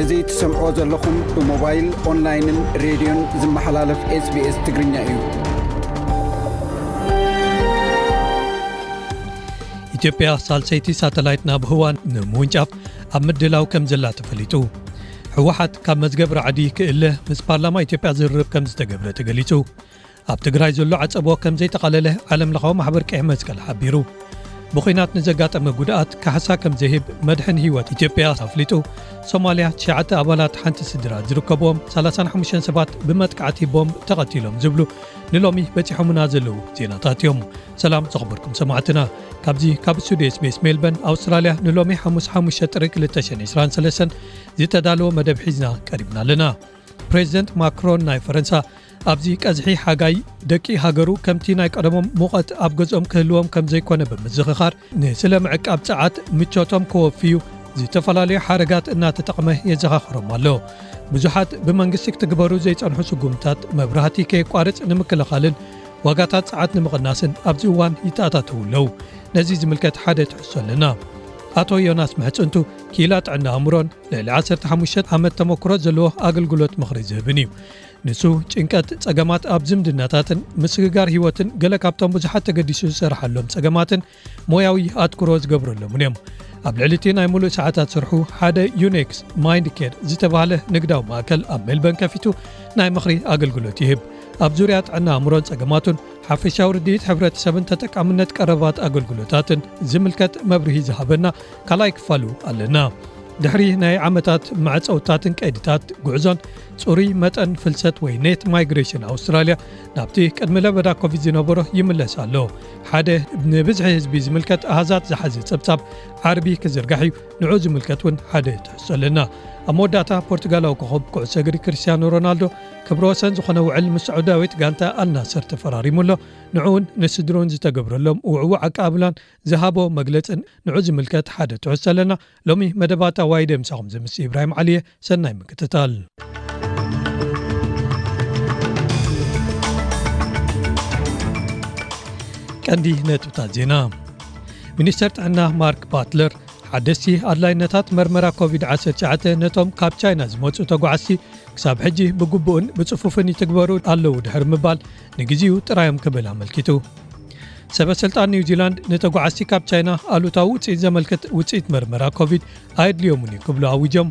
እዚ ትሰምዕዎ ዘለኹም ብሞባይል ኦንላይንን ሬድዮን ዝመሓላለፍ ስbስ ትግርኛ እዩ ኢትዮጵያ ሳልሰይቲ ሳተላይት ናብ ህዋ ንምውንጫፍ ኣብ ምድላው ከም ዘላ ተፈሊጡ። ህወሓት ካብ መዝገብ ራዕዲ ክእለ ምስ ፓርላማ ኢትዮጵያ ዝርርብ ከም ዝተገብረ ተገሊጹ። ኣብ ትግራይ ዘሎ ዓጸቦ ከም ዘይጠቓለለ ዓለም ለኻዊ ማሕበር ቀይሕ መስቀል ሓቢሩ። ብኹናት ንዘጋጠመ ጉድኣት ካሕሳ ከም ዘይህብ መድሕን ህይወት ኢትዮጵያ ኣፍሊጡ ሶማልያ ትሽዓተ ኣባላት ሓንቲ ስድራ ዝርከብዎም 35 ሰባት ብመጥቃዕቲ ቦምብ ተቐቲሎም ዝብሉ ንሎሚ በፂሖምና ዘለዉ ዜናታት እዮም ሰላም ዝኽበርኩም ሰማዕትና ካብዚ ካብ ስቱድዮ ስቤስ ሜልበን ኣውስትራልያ ንሎሚ ሓሙስ ሓሙሽ ጥሪ 223 ዝተዳለወ መደብ ሒዝና ቀሪብና ኣለና ፕሬዚደንት ማክሮን ናይ ፈረንሳ ኣብዚ ቀዝሒ ሓጋይ ደቂ ሃገሩ ከምቲ ናይ ቀደሞም ሙቐት ኣብ ገዝኦም ክህልዎም ከም ዘይኮነ ብምዝኽኻር ንስለ ምዕቃብ ፀዓት ምቾቶም ከወፍዩ ዝተፈላለዩ ሓረጋት እናተጠቕመ የዘኻኽሮም ኣሎ ብዙሓት ብመንግስቲ ክትግበሩ ዘይፀንሑ ስጉምታት መብራህቲ ከየቋርፅ ንምክልኻልን ዋጋታት ጸዓት ንምቕናስን ኣብዚ እዋን ይተኣታተዉ ኣለዉ። ነዚ ዝምልከት ሓደ ትሕዝቶ ኣለና። ኣቶ ዮናስ ምሕጽንቱ ክኢላ ጥዕና ኣእምሮን ልዕሊ 15 ዓመት ተመክሮ ዘለዎ ኣገልግሎት ምኽሪ ዝህብን እዩ። ንሱ ጭንቀት፣ ጸገማት ኣብ ዝምድናታትን ምስግጋር ህይወትን ገለ ካብቶም ብዙሓት ተገዲሱ ዝሰርሓሎም ጸገማትን ሞያዊ ኣትኩሮ ዝገብረሎምን እዮም። ኣብ ልዕሊ እቲ ናይ ምሉእ ሰዓታት ስርሑ፣ ሓደ ዩኔክስ ማይንድ ኬር ዝተባህለ ንግዳዊ ማእከል ኣብ ሜልበርን ከፊቱ ናይ ምኽሪ ኣገልግሎት ይህብ። ኣብ ዙርያ ጥዕና ኣእምሮን ጸገማቱን፣ ሓፈሻዊ ርድኢት ሕብረተሰብን ተጠቃምነት ቀረባት ኣገልግሎታትን ዝምልከት መብርሂ ዝሃበና ካልኣይ ክፋሉ ኣለና። ድሕሪ ናይ ዓመታት መዕጸውታትን ቀይድታት ጉዕዞን ጽሩይ መጠን ፍልሰት ወይ ኔት ማይግሬሽን ኣውስትራልያ ናብቲ ቅድሚ ለበዳ ኮቪድ ዝነበሮ ይምለስ ኣሎ። ሓደ ንብዝሒ ህዝቢ ዝምልከት ኣሃዛት ዝሓዘ ጸብጻብ ዓርቢ ክዝርጋሕ እዩ ንዑ ዝምልከት እውን ሓደ ትሕሶ ኣለና ኣብ መወዳእታ ፖርቱጋላዊ ኮኸብ ኩዕሶ እግሪ ክርስትያኖ ሮናልዶ ክብረ ወሰን ዝኾነ ውዕል ምስ ስዑዳዊት ጋንታ ኣልናስር ተፈራሪሙ ኣሎ ንዑ እውን ንስድሩን ዝተገብረሎም ውዕውዕ ኣቀባብላን ዝሃቦ መግለፅን ንዑ ዝምልከት ሓደ ትሕሶ ኣለና ሎሚ መደባት ኣዋይደ ምሳኹም ዘምስእ ኢብራሂም ዓሊ እየ ሰናይ ምክትታል። ቀንዲ ነጥብታት ዜና ሚኒስተር ጥዕና ማርክ ባትለር ሓደስቲ ኣድላይነታት መርመራ ኮቪድ-19 ነቶም ካብ ቻይና ዝመፁ ተጓዓዝቲ ክሳብ ሕጂ ብግቡእን ብፅፉፍን ይትግበሩ ኣለዉ ድሕሪ ምባል ንግዜኡ ጥራዮም ክብል ኣመልኪቱ። ሰበስልጣን ኒውዚላንድ ንተጓዓዝቲ ካብ ቻይና ኣሉታዊ ውፅኢት ዘመልክት ውፅኢት መርመራ ኮቪድ ኣየድልዮምን እዩ ክብሉ ኣዊጆም።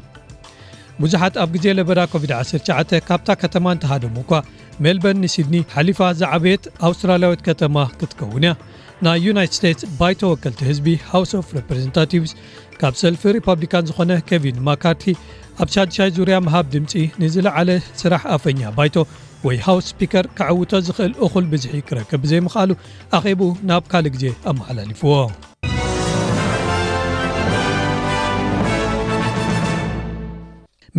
ብዙሓት ኣብ ግዜ ለበዳ ኮቪድ-19 ካብታ ከተማ እንተሃደሙ እኳ ሜልበርን ንሲድኒ ሓሊፋ ዝዓበየት ኣውስትራልያዊት ከተማ ክትከውን እያ ናይ ዩናይት ስቴትስ ባይቶ ወከልቲ ህዝቢ ሃውስ ኦፍ ሬፕሬዘንታቲቭስ ካብ ሰልፊ ሪፓብሊካን ዝኾነ ኬቪን ማካርቲ ኣብ ሻድሻይ ዙርያ ምሃብ ድምፂ ንዝለዓለ ስራሕ ኣፈኛ ባይቶ ወይ ሃውስ ስፒከር ከዐውቶ ዝኽእል እኹል ብዝሒ ክረክብ ብዘይምኽኣሉ ኣኼብኡ ናብ ካልእ ግዜ ኣመሓላሊፍዎ።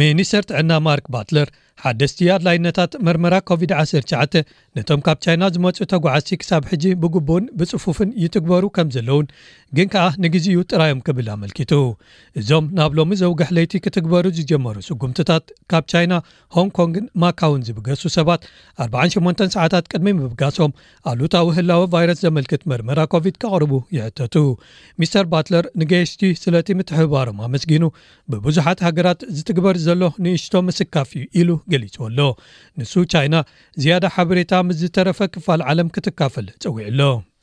ሚኒስተር ጥዕና ማርክ ባትለር ሓደስቲ ኣድላይነታት መርመራ ኮቪድ-19 ነቶም ካብ ቻይና ዝመፁ ተጓዓዝቲ ክሳብ ሕጂ ብግቡእን ብፅፉፍን ይትግበሩ ከም ዘለውን ግን ከኣ ንግዜኡ ጥራዮም ክብል ኣመልኪቱ እዞም ናብ ሎሚ ዘውግሕ ለይቲ ክትግበሩ ዝጀመሩ ስጉምትታት ካብ ቻይና ሆንግ ኮንግን ማካውን ዝብገሱ ሰባት 48 ሰዓታት ቅድሚ ምብጋሶም ኣሉታዊ ህላወ ቫይረስ ዘመልክት መርመራ ኮቪድ ከቕርቡ ይሕተቱ ሚስተር ባትለር ንገየሽቲ ስለቲ ምትሕባሮም ኣመስጊኑ ብብዙሓት ሃገራት ዝትግበር ዘሎ ንእሽቶ ምስካፍ እዩ ኢሉ ገሊጹዎ ኣሎ ንሱ ቻይና ዝያዳ ሓበሬታ ምስ ዝተረፈ ክፋል ዓለም ክትካፈል ጸዊዑ ኣሎ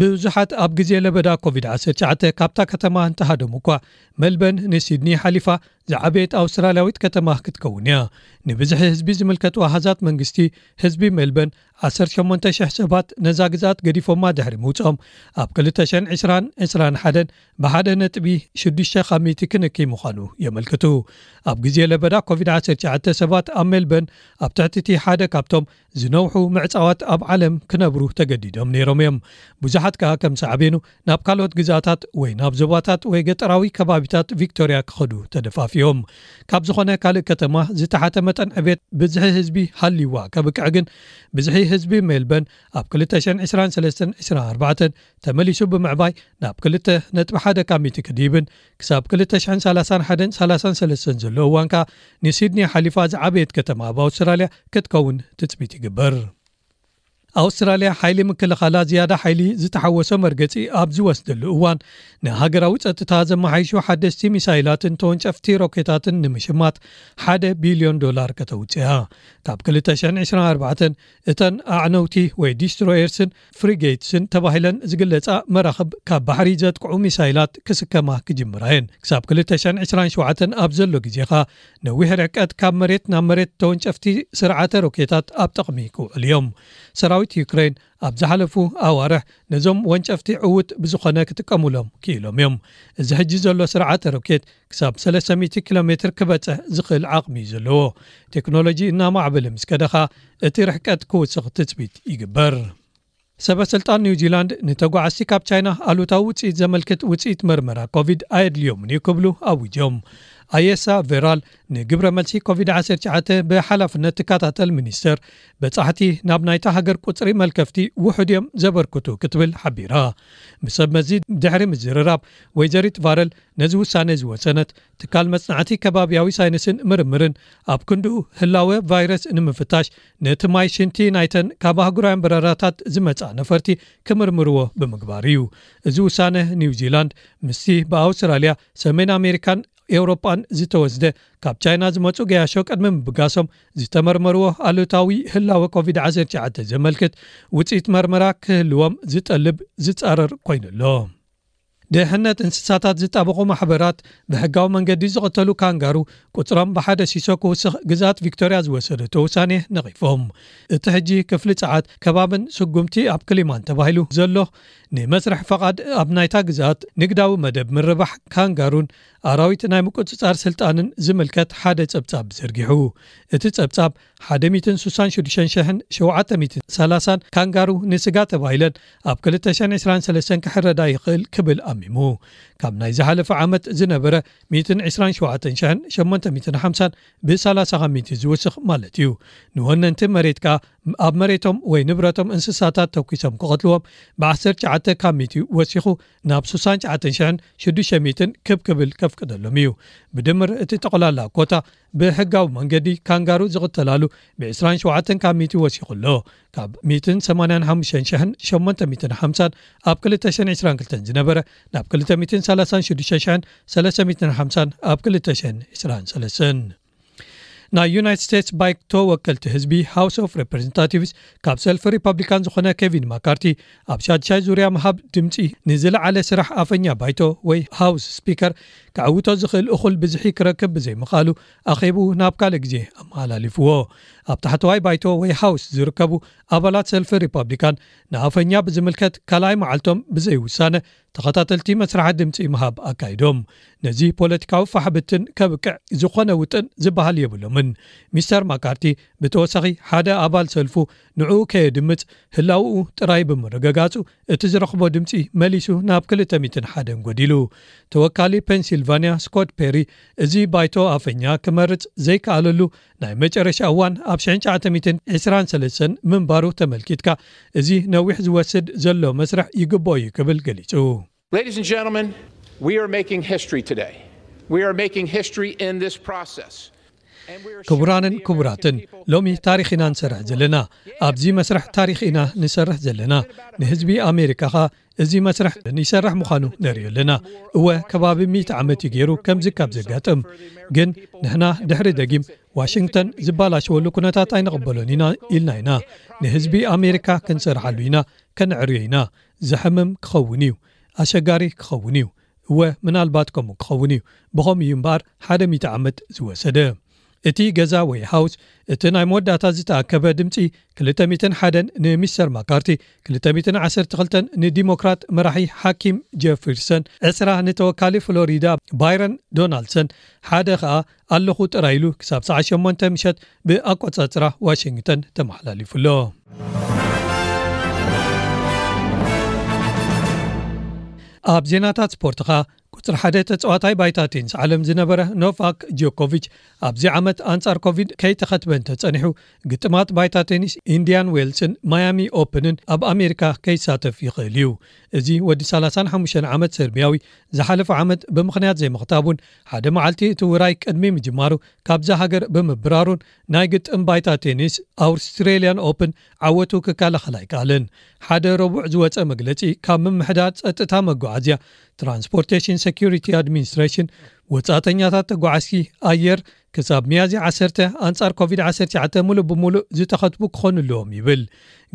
ብዙሓት ኣብ ግዜ ለበዳ ኮቪድ ዓሰርተ ትሽዓተ ካብታ ከተማ እንተሃደሙ'ኳ፣ መልበን ንሲድኒ ሓሊፋ ዝዓበየት ኣውስትራልያዊት ከተማ ክትከውን'ያ። ንብዝሒ ህዝቢ ዝምልከቱ ኣሃዛት መንግስቲ፣ ህዝቢ መልበን ዓሰርተ ሸሞንተ ሽሕ ሰባት ነዛ ግዝኣት ገዲፎማ ድሕሪ ምውጽኦም፣ ኣብ ክልተ ሽሕን ዕስራን ዕስራን ሓደን ብሓደ ነጥቢ ሽዱሽተ ካብ ሚእቲ ክንኪ ምዃኑ የመልክቱ። ኣብ ግዜ ለበዳ ኮቪድ ዓሰርተ ትሽዓተ ሰባት ኣብ መልበን ኣብ ትሕቲ'ቲ ሓደ ካብቶም ዝነውሑ ምዕጻዋት ኣብ ዓለም ክነብሩ ተገዲዶም ነይሮም እዮም። ብዙሓት ከኣ ከም ሳዕቤኑ ናብ ካልኦት ግዝኣታት ወይ ናብ ዞባታት ወይ ገጠራዊ ከባቢታት ቪክቶርያ ክኸዱ ተደፋፊኦም። ካብ ዝኾነ ካልእ ከተማ ዝተሓተ መጠን ዕቤት ብዝሒ ህዝቢ ሃልይዋ ከብቅዕ ግን ብዝሒ ህዝቢ ሜልበን ኣብ 2023፣ 24 ተመሊሱ ብምዕባይ ናብ ክልተ ነጥቢ ሓደ ካሚቲ ክድይብን ክሳብ ክልተ ሽሕን ሰላሳን ሓደን ሰላሳን ሰለስተን ዘሎ እዋን ከኣ ንሲድኒ ሓሊፋ ዝዓበየት ከተማ ኣብ ኣውስትራልያ ክትከውን ትጽቢት ይግበር። ኣውስትራልያ ሓይሊ ምክልኻላ ዝያዳ ሓይሊ ዝተሓወሶ መርገጺ ኣብ ዝወስደሉ እዋን ንሃገራዊ ጸጥታ ዘመሓይሹ ሓደስቲ ሚሳይላትን ተወንጨፍቲ ሮኬታትን ንምሽማት ሓደ ቢልዮን ዶላር ከተውጽእያ ካብ 224 እተን ኣዕነውቲ ወይ ዲስትሮየርስን ፍሪጌትስን ተባሂለን ዝግለጻ መራኽብ ካብ ባሕሪ ዘጥቅዑ ሚሳይላት ክስከማ ክጅምራ'የን። ክሳብ ክልተ ሽሕን ዕስራን ሸውዓተን ኣብ ዘሎ ግዜ ከኣ ነዊሕ ርሕቀት ካብ መሬት ናብ መሬት ተወንጨፍቲ ስርዓተ ሮኬታት ኣብ ጠቕሚ ክውዕሉ እዮም። ሰራዊት ዩክረይን ኣብ ዝሓለፉ ኣዋርሕ ነዞም ወንጨፍቲ ዕዉት ብዝኾነ ክጥቀሙሎም ክኢሎም እዮም። እዚ ሕጂ ዘሎ ስርዓተ ሮኬት ክሳብ ሰለስተ ሚእቲ ኪሎ ሜትር ክበጽሕ ዝኽእል ዓቕሚ እዩ ዘለዎ። ቴክኖሎጂ እናማዕበለ ምስ ከደ ኸኣ እቲ ርሕቀት ክውስኽ ትጽቢት ይግበር። ሰበ ስልጣን ኒውዚላንድ ንተጓዓዝቲ ካብ ቻይና ኣሉታዊ ውጽኢት ዘመልክት ውጽኢት መርመራ ኮቪድ ኣየድልዮምን እዩ ክብሉ ኣዊጆም። ኣየሳ ቬራል ንግብረ መልሲ ኮቪድ-19 ብሓላፍነት ትከታተል ሚኒስተር በጻሕቲ ናብ ናይታ ሃገር ቁጽሪ መልከፍቲ ውሑድ እዮም ዘበርክቱ ክትብል ሓቢራ። ብሰብ መዚ ድሕሪ ምዝርራብ ወይዘሪት ቫረል ነዚ ውሳነ ዝወሰነት ትካል መጽናዕቲ ከባብያዊ ሳይንስን ምርምርን ኣብ ክንድኡ ህላወ ቫይረስ ንምፍታሽ ነቲ ማይ ሽንቲ ናይተን ካብ ኣህጉራውያን በረራታት ዝመጽኣ ነፈርቲ ክምርምርዎ ብምግባር እዩ። እዚ ውሳነ ኒውዚላንድ ምስቲ ብኣውስትራልያ፣ ሰሜን ኣሜሪካን ኤውሮጳን ዝተወስደ ካብ ቻይና ዝመጹ ገያሾ ቅድሚ ምብጋሶም ዝተመርመርዎ ኣሉታዊ ህላወ ኮቪድ ዓሰርተ ትሽዓተ ዘመልክት ውጽኢት መርመራ ክህልዎም ዝጠልብ ዝጻረር ኮይኑ ኣሎ። ድሕነት እንስሳታት ዝጣበቑ ማሕበራት ብሕጋዊ መንገዲ ዝቕተሉ ካንጋሩ ቁፅሮም ብሓደ ሲሶ ክውስኽ ግዝኣት ቪክቶርያ ዝወሰደቶ ውሳኔ ነቒፎም። እቲ ሕጂ ክፍሊ ፀዓት፣ ከባብን ስጉምቲ ኣብ ክሊማን ተባሂሉ ዘሎ ንመስርሕ ፈቓድ ኣብ ናይታ ግዝኣት ንግዳዊ መደብ ምርባሕ ካንጋሩን ኣራዊት ናይ ምቁፅፃር ስልጣንን ዝምልከት ሓደ ፀብፃብ ዘርጊሑ። እቲ ፀብፃብ፣ ሓደ ሚትን ሱሳን ሹዱሸን ሸሕን ሸውዓተ ሚትን ሰላሳን ካንጋሩ ንስጋ ተባሂለን ኣብ ክልተ ሸን ዕስራን ሰለስተን ክሕረዳ ይኽእል ክብል ኣሚሙ። ካብ ናይ ዝሓለፈ ዓመት ዝነበረ ሚትን ዕስራን ሸውዓተን ሸሕን ሸሞንተ ሚትን ሓምሳን ብሳላሳ ካብ ሚቲ ዝውስኽ ማለት እዩ። ንወነንቲ መሬት ከኣ ኣብ መሬቶም ወይ ንብረቶም እንስሳታት ተኲሶም ክቐትልዎም ብዓሰርተ ትሽዓተ ካብ ሚቲ ወሲኹ ናብ ሱሳን ትሽዓተን ሸሕን ሹዱሸ ሚትን ክብ ክብል ከፍቅደሎም እዩ። ብድምር እቲ ጠቕላላ ኮታ ብሕጋዊ መንገዲ ካንጋሩ ዝቕተላሉ ብ ዕስራን ሸውዓተን ካብ ሚእቲ ወሲኹ ኣሎ፣ ካብ ሚእትን ሰማንያን ሓሙሽተን ሽሕን ሸሞንተ ሚእትን ሓምሳን ኣብ ክልተ ሽሕን ዕስራን ክልተን ዝነበረ ናብ ክልተ ሚእትን ሰላሳን ሽዱሽተ ሽሕን ሰለስተ ሚእትን ሓምሳን ኣብ ክልተ ሽሕን ዕስራን ሰለስን ናይ ዩናይትድ ስቴትስ ባይቶ ወከልቲ ህዝቢ ሃውስ ኦፍ ሬፕሬዘንታቲቭስ ካብ ሰልፊ ሪፓብሊካን ዝኾነ ኬቪን ማካርቲ ኣብ ሻድሻይ ዙርያ ምሃብ ድምጺ ንዝለዓለ ስራሕ ኣፈኛ ባይቶ ወይ ሃውስ ስፒከር ከዐውቶ ዝኽእል እኹል ብዝሒ ክረክብ ብዘይምኽኣሉ ኣኼብኡ ናብ ካልእ ግዜ ኣመሃላሊፍዎ። ኣብ ታሕተዋይ ባይቶ ወይ ሃውስ ዝርከቡ ኣባላት ሰልፊ ሪፓብሊካን ንኣፈኛ ብዝምልከት ካልኣይ መዓልቶም ብዘይ ውሳነ ተኸታተልቲ መስርሓት ድምጺ ምሃብ ኣካይዶም ነዚ ፖለቲካዊ ፋሕብትን ከብቅዕ ዝኾነ ውጥን ዝበሃል የብሎምን። ሚስተር ማካርቲ ብተወሳኺ ሓደ ኣባል ሰልፉ ንዕኡ ከየድምጽ ህላውኡ ጥራይ ብምርገጋጹ እቲ ዝረኽቦ ድምጺ መሊሱ ናብ ክልተ ሚእትን ሓደን ጎዲሉ። ተወካሊ ፔንሲልቫንያ ስኮት ፔሪ እዚ ባይቶ ኣፈኛ ክመርጽ ዘይከኣለሉ ናይ መጨረሻ እዋን ኣብ ሽሕን ትሽዓተ ሚእትን ዕስራን ሰለስተን ምንባሩ ተመልኪትካ እዚ ነዊሕ ዝወስድ ዘሎ መስርሕ ይግበኦ እዩ ክብል ገሊጹ። Ladies and gentlemen, we are making history today. We are making history in this process. ክቡራንን ክቡራትን፣ ሎሚ ታሪኽ ኢና ንሰርሕ ዘለና። ኣብዚ መስርሕ ታሪኽ ኢና ንሰርሕ ዘለና። ንህዝቢ ኣሜሪካ ከኣ እዚ መስርሕ ይሰርሕ ምዃኑ ነርኢ ኣለና። እወ ከባቢ ሚእቲ ዓመት እዩ ገይሩ ከምዚ ካብ ዘጋጥም። ግን ንሕና ድሕሪ ደጊም ዋሽንግተን ዝባላሸወሉ ኩነታት ኣይንቕበሎን ኢና ኢልና ኢና። ንህዝቢ ኣሜሪካ ክንሰርሓሉ ኢና፣ ከነዕርዮ ኢና። ዘሕምም ክኸውን እዩ። ኣሸጋሪ ክኸውን እዩ። እወ ምናልባት ከምኡ ክኸውን እዩ። ብኸምኡ እዩ እምበኣር ሓደ ሚእቲ ዓመት ዝወሰደ። እቲ ገዛ ወይ ሃውስ እቲ ናይ መወዳእታ ዝተኣከበ ድምጺ ክልተ ሚእትን ሓደን ንሚስተር ማካርቲ ክልተ ሚእትን ዓሰርተ ክልተን ንዲሞክራት መራሒ ሓኪም ጀፍርሰን ዕስራ ንተወካሊ ፍሎሪዳ ባይረን ዶናልድሰን ሓደ ከኣ ኣለኹ ጥራይ ኢሉ ክሳብ ሰዓት ሸሞንተ ምሸት ብኣቆጻጽራ ዋሽንግተን ተመሓላሊፉ ኣሎ። ኣብ ዜናታት ስፖርት ከኣ ቁጽሪ ሓደ ተጻዋታይ ባይታ ቴንስ ዓለም ዝነበረ ኖቫክ ጆኮቪች፣ ኣብዚ ዓመት ኣንጻር ኮቪድ ከይተኸትበ እንተጸኒሑ፣ ግጥማት ባይታ ቴኒስ ኢንድያን ዌልስን ማያሚ ኦፕንን ኣብ ኣሜሪካ ከይሳተፍ ይኽእል እዩ። እዚ ወዲ ሰላሳን ሓሙሽተን ዓመት ሰርብያዊ፣ ዝሓለፈ ዓመት ብምኽንያት ዘይምኽታቡን ሓደ መዓልቲ እቲ ውራይ ቅድሚ ምጅማሩ ካብዛ ሃገር ብምብራሩን ናይ ግጥም ባይታ ቴኒስ ኣውርስትሬልያን ኦፕን ዓወቱ ክከላኸል ኣይከኣለን። ሓደ ረቡዕ ዝወጸ መግለጺ ካብ ምምሕዳር ጸጥታ መጓዓዝያ ትራንስፖርቴሽን ሰኩሪቲ ኣድሚኒስትሬሽን ወፃእተኛታት ተጓዓዝቲ ኣየር ክሳብ ሚያዝያ 1 ኣንፃር ኮቪድ-19 ሙሉእ ብምሉእ ዝተኸትቡ ክኾኑ ኣለዎም ይብል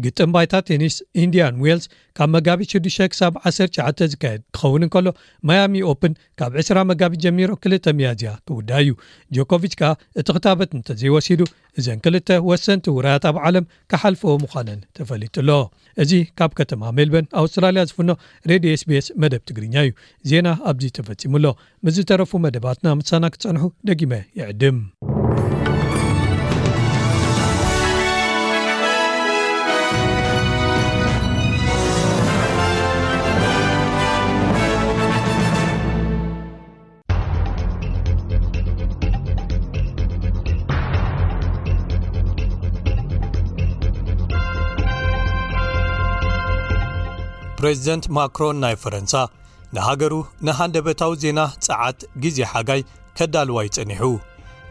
ግጥም ባይታ ቴኒስ ኢንድያን ዌልስ ካብ መጋቢት 6 ክሳብ 19 ዝካየድ ክኸውን እንከሎ ማያሚ ኦፕን ካብ 20 መጋቢት ጀሚሮ 2 ሚያዝያ ክውዳእ እዩ ጆኮቪች ከኣ እቲ ክታበት እንተዘይወሲዱ እዘን ክልተ ወሰንቲ ውራያት ኣብ ዓለም ክሓልፈኦ ምዃነን ተፈሊጡ'ሎ። እዚ ካብ ከተማ ሜልበርን ኣውስትራልያ ዝፍኖ ሬድዮ ስቤስ መደብ ትግርኛ እዩ። ዜና ኣብዚ ተፈጺሙ'ሎ። ምስ ዝተረፉ መደባትና ምሳና ክትጸንሑ ደጊመ ይዕድም። ፕሬዚደንት ማክሮን ናይ ፈረንሳ ንሃገሩ ንሃንደበታዊ ዜና ጸዓት ግዜ ሓጋይ ከዳልዋይ ጸኒሑ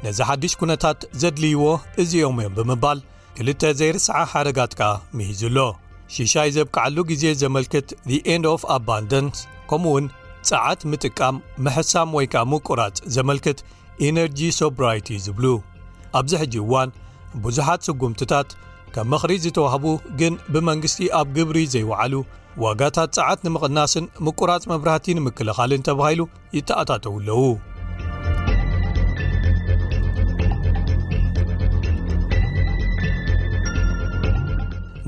ነዚ ሓድሽ ኩነታት ዘድልይዎ እዚኦም እዮም ብምባል ክልተ ዘይርስዓ ሓረጋት ከኣ ምሂዙ ኣሎ ሽሻይ ዘብቅዓሉ ግዜ ዘመልክት the end of abundance ከምኡ ውን ጸዓት ምጥቃም ምሕሳም ወይ ከኣ ምቁራጽ ዘመልክት energy sobriety ዝብሉ ኣብዚ ሕጂ እዋን ብዙሓት ስጉምትታት ከም ምኽሪ ዝተዋህቡ ግን ብመንግስቲ ኣብ ግብሪ ዘይወዓሉ ዋጋታት ጸዓት ንምቕናስን ምቁራጽ መብራህቲ ንምክልኻልን ተባሂሉ ይተኣታተዉ ኣለዉ።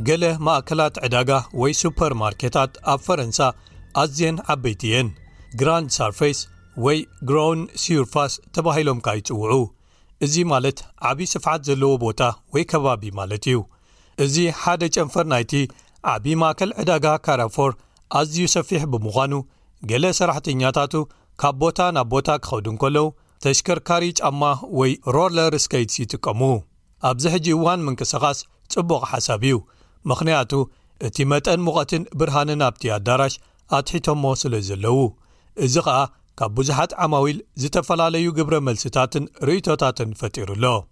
ገለ ማእከላት ዕዳጋ ወይ ሱፐር ማርኬታት ኣብ ፈረንሳ ኣዝን ዓበይቲ እየን ግራንድ ሳርፌስ ወይ ግሮን ሲርፋስ ተባሂሎም ከኣ ይጽውዑ እዚ ማለት ዓብዪ ስፍሓት ዘለዎ ቦታ ወይ ከባቢ ማለት እዩ እዚ ሓደ ጨንፈር ናይቲ ዓብዪ ማእከል ዕዳጋ ካራፎር ኣዝዩ ሰፊሕ ብምዃኑ ገለ ሰራሕተኛታቱ ካብ ቦታ ናብ ቦታ ክኸዱ እንከለው ተሽከርካሪ ጫማ ወይ ሮለር ስከይትስ ይጥቀሙ። ኣብዚ ሕጂ እዋን ምንቅስቓስ ጽቡቕ ሓሳብ እዩ፣ ምኽንያቱ እቲ መጠን ሙቐትን ብርሃንን ኣብቲ ኣዳራሽ ኣትሒቶሞ ስለ ዘለው፣ እዚ ኸኣ ካብ ብዙሓት ዓማዊል ዝተፈላለዩ ግብረ መልስታትን ርእይቶታትን ፈጢሩ ኣሎ።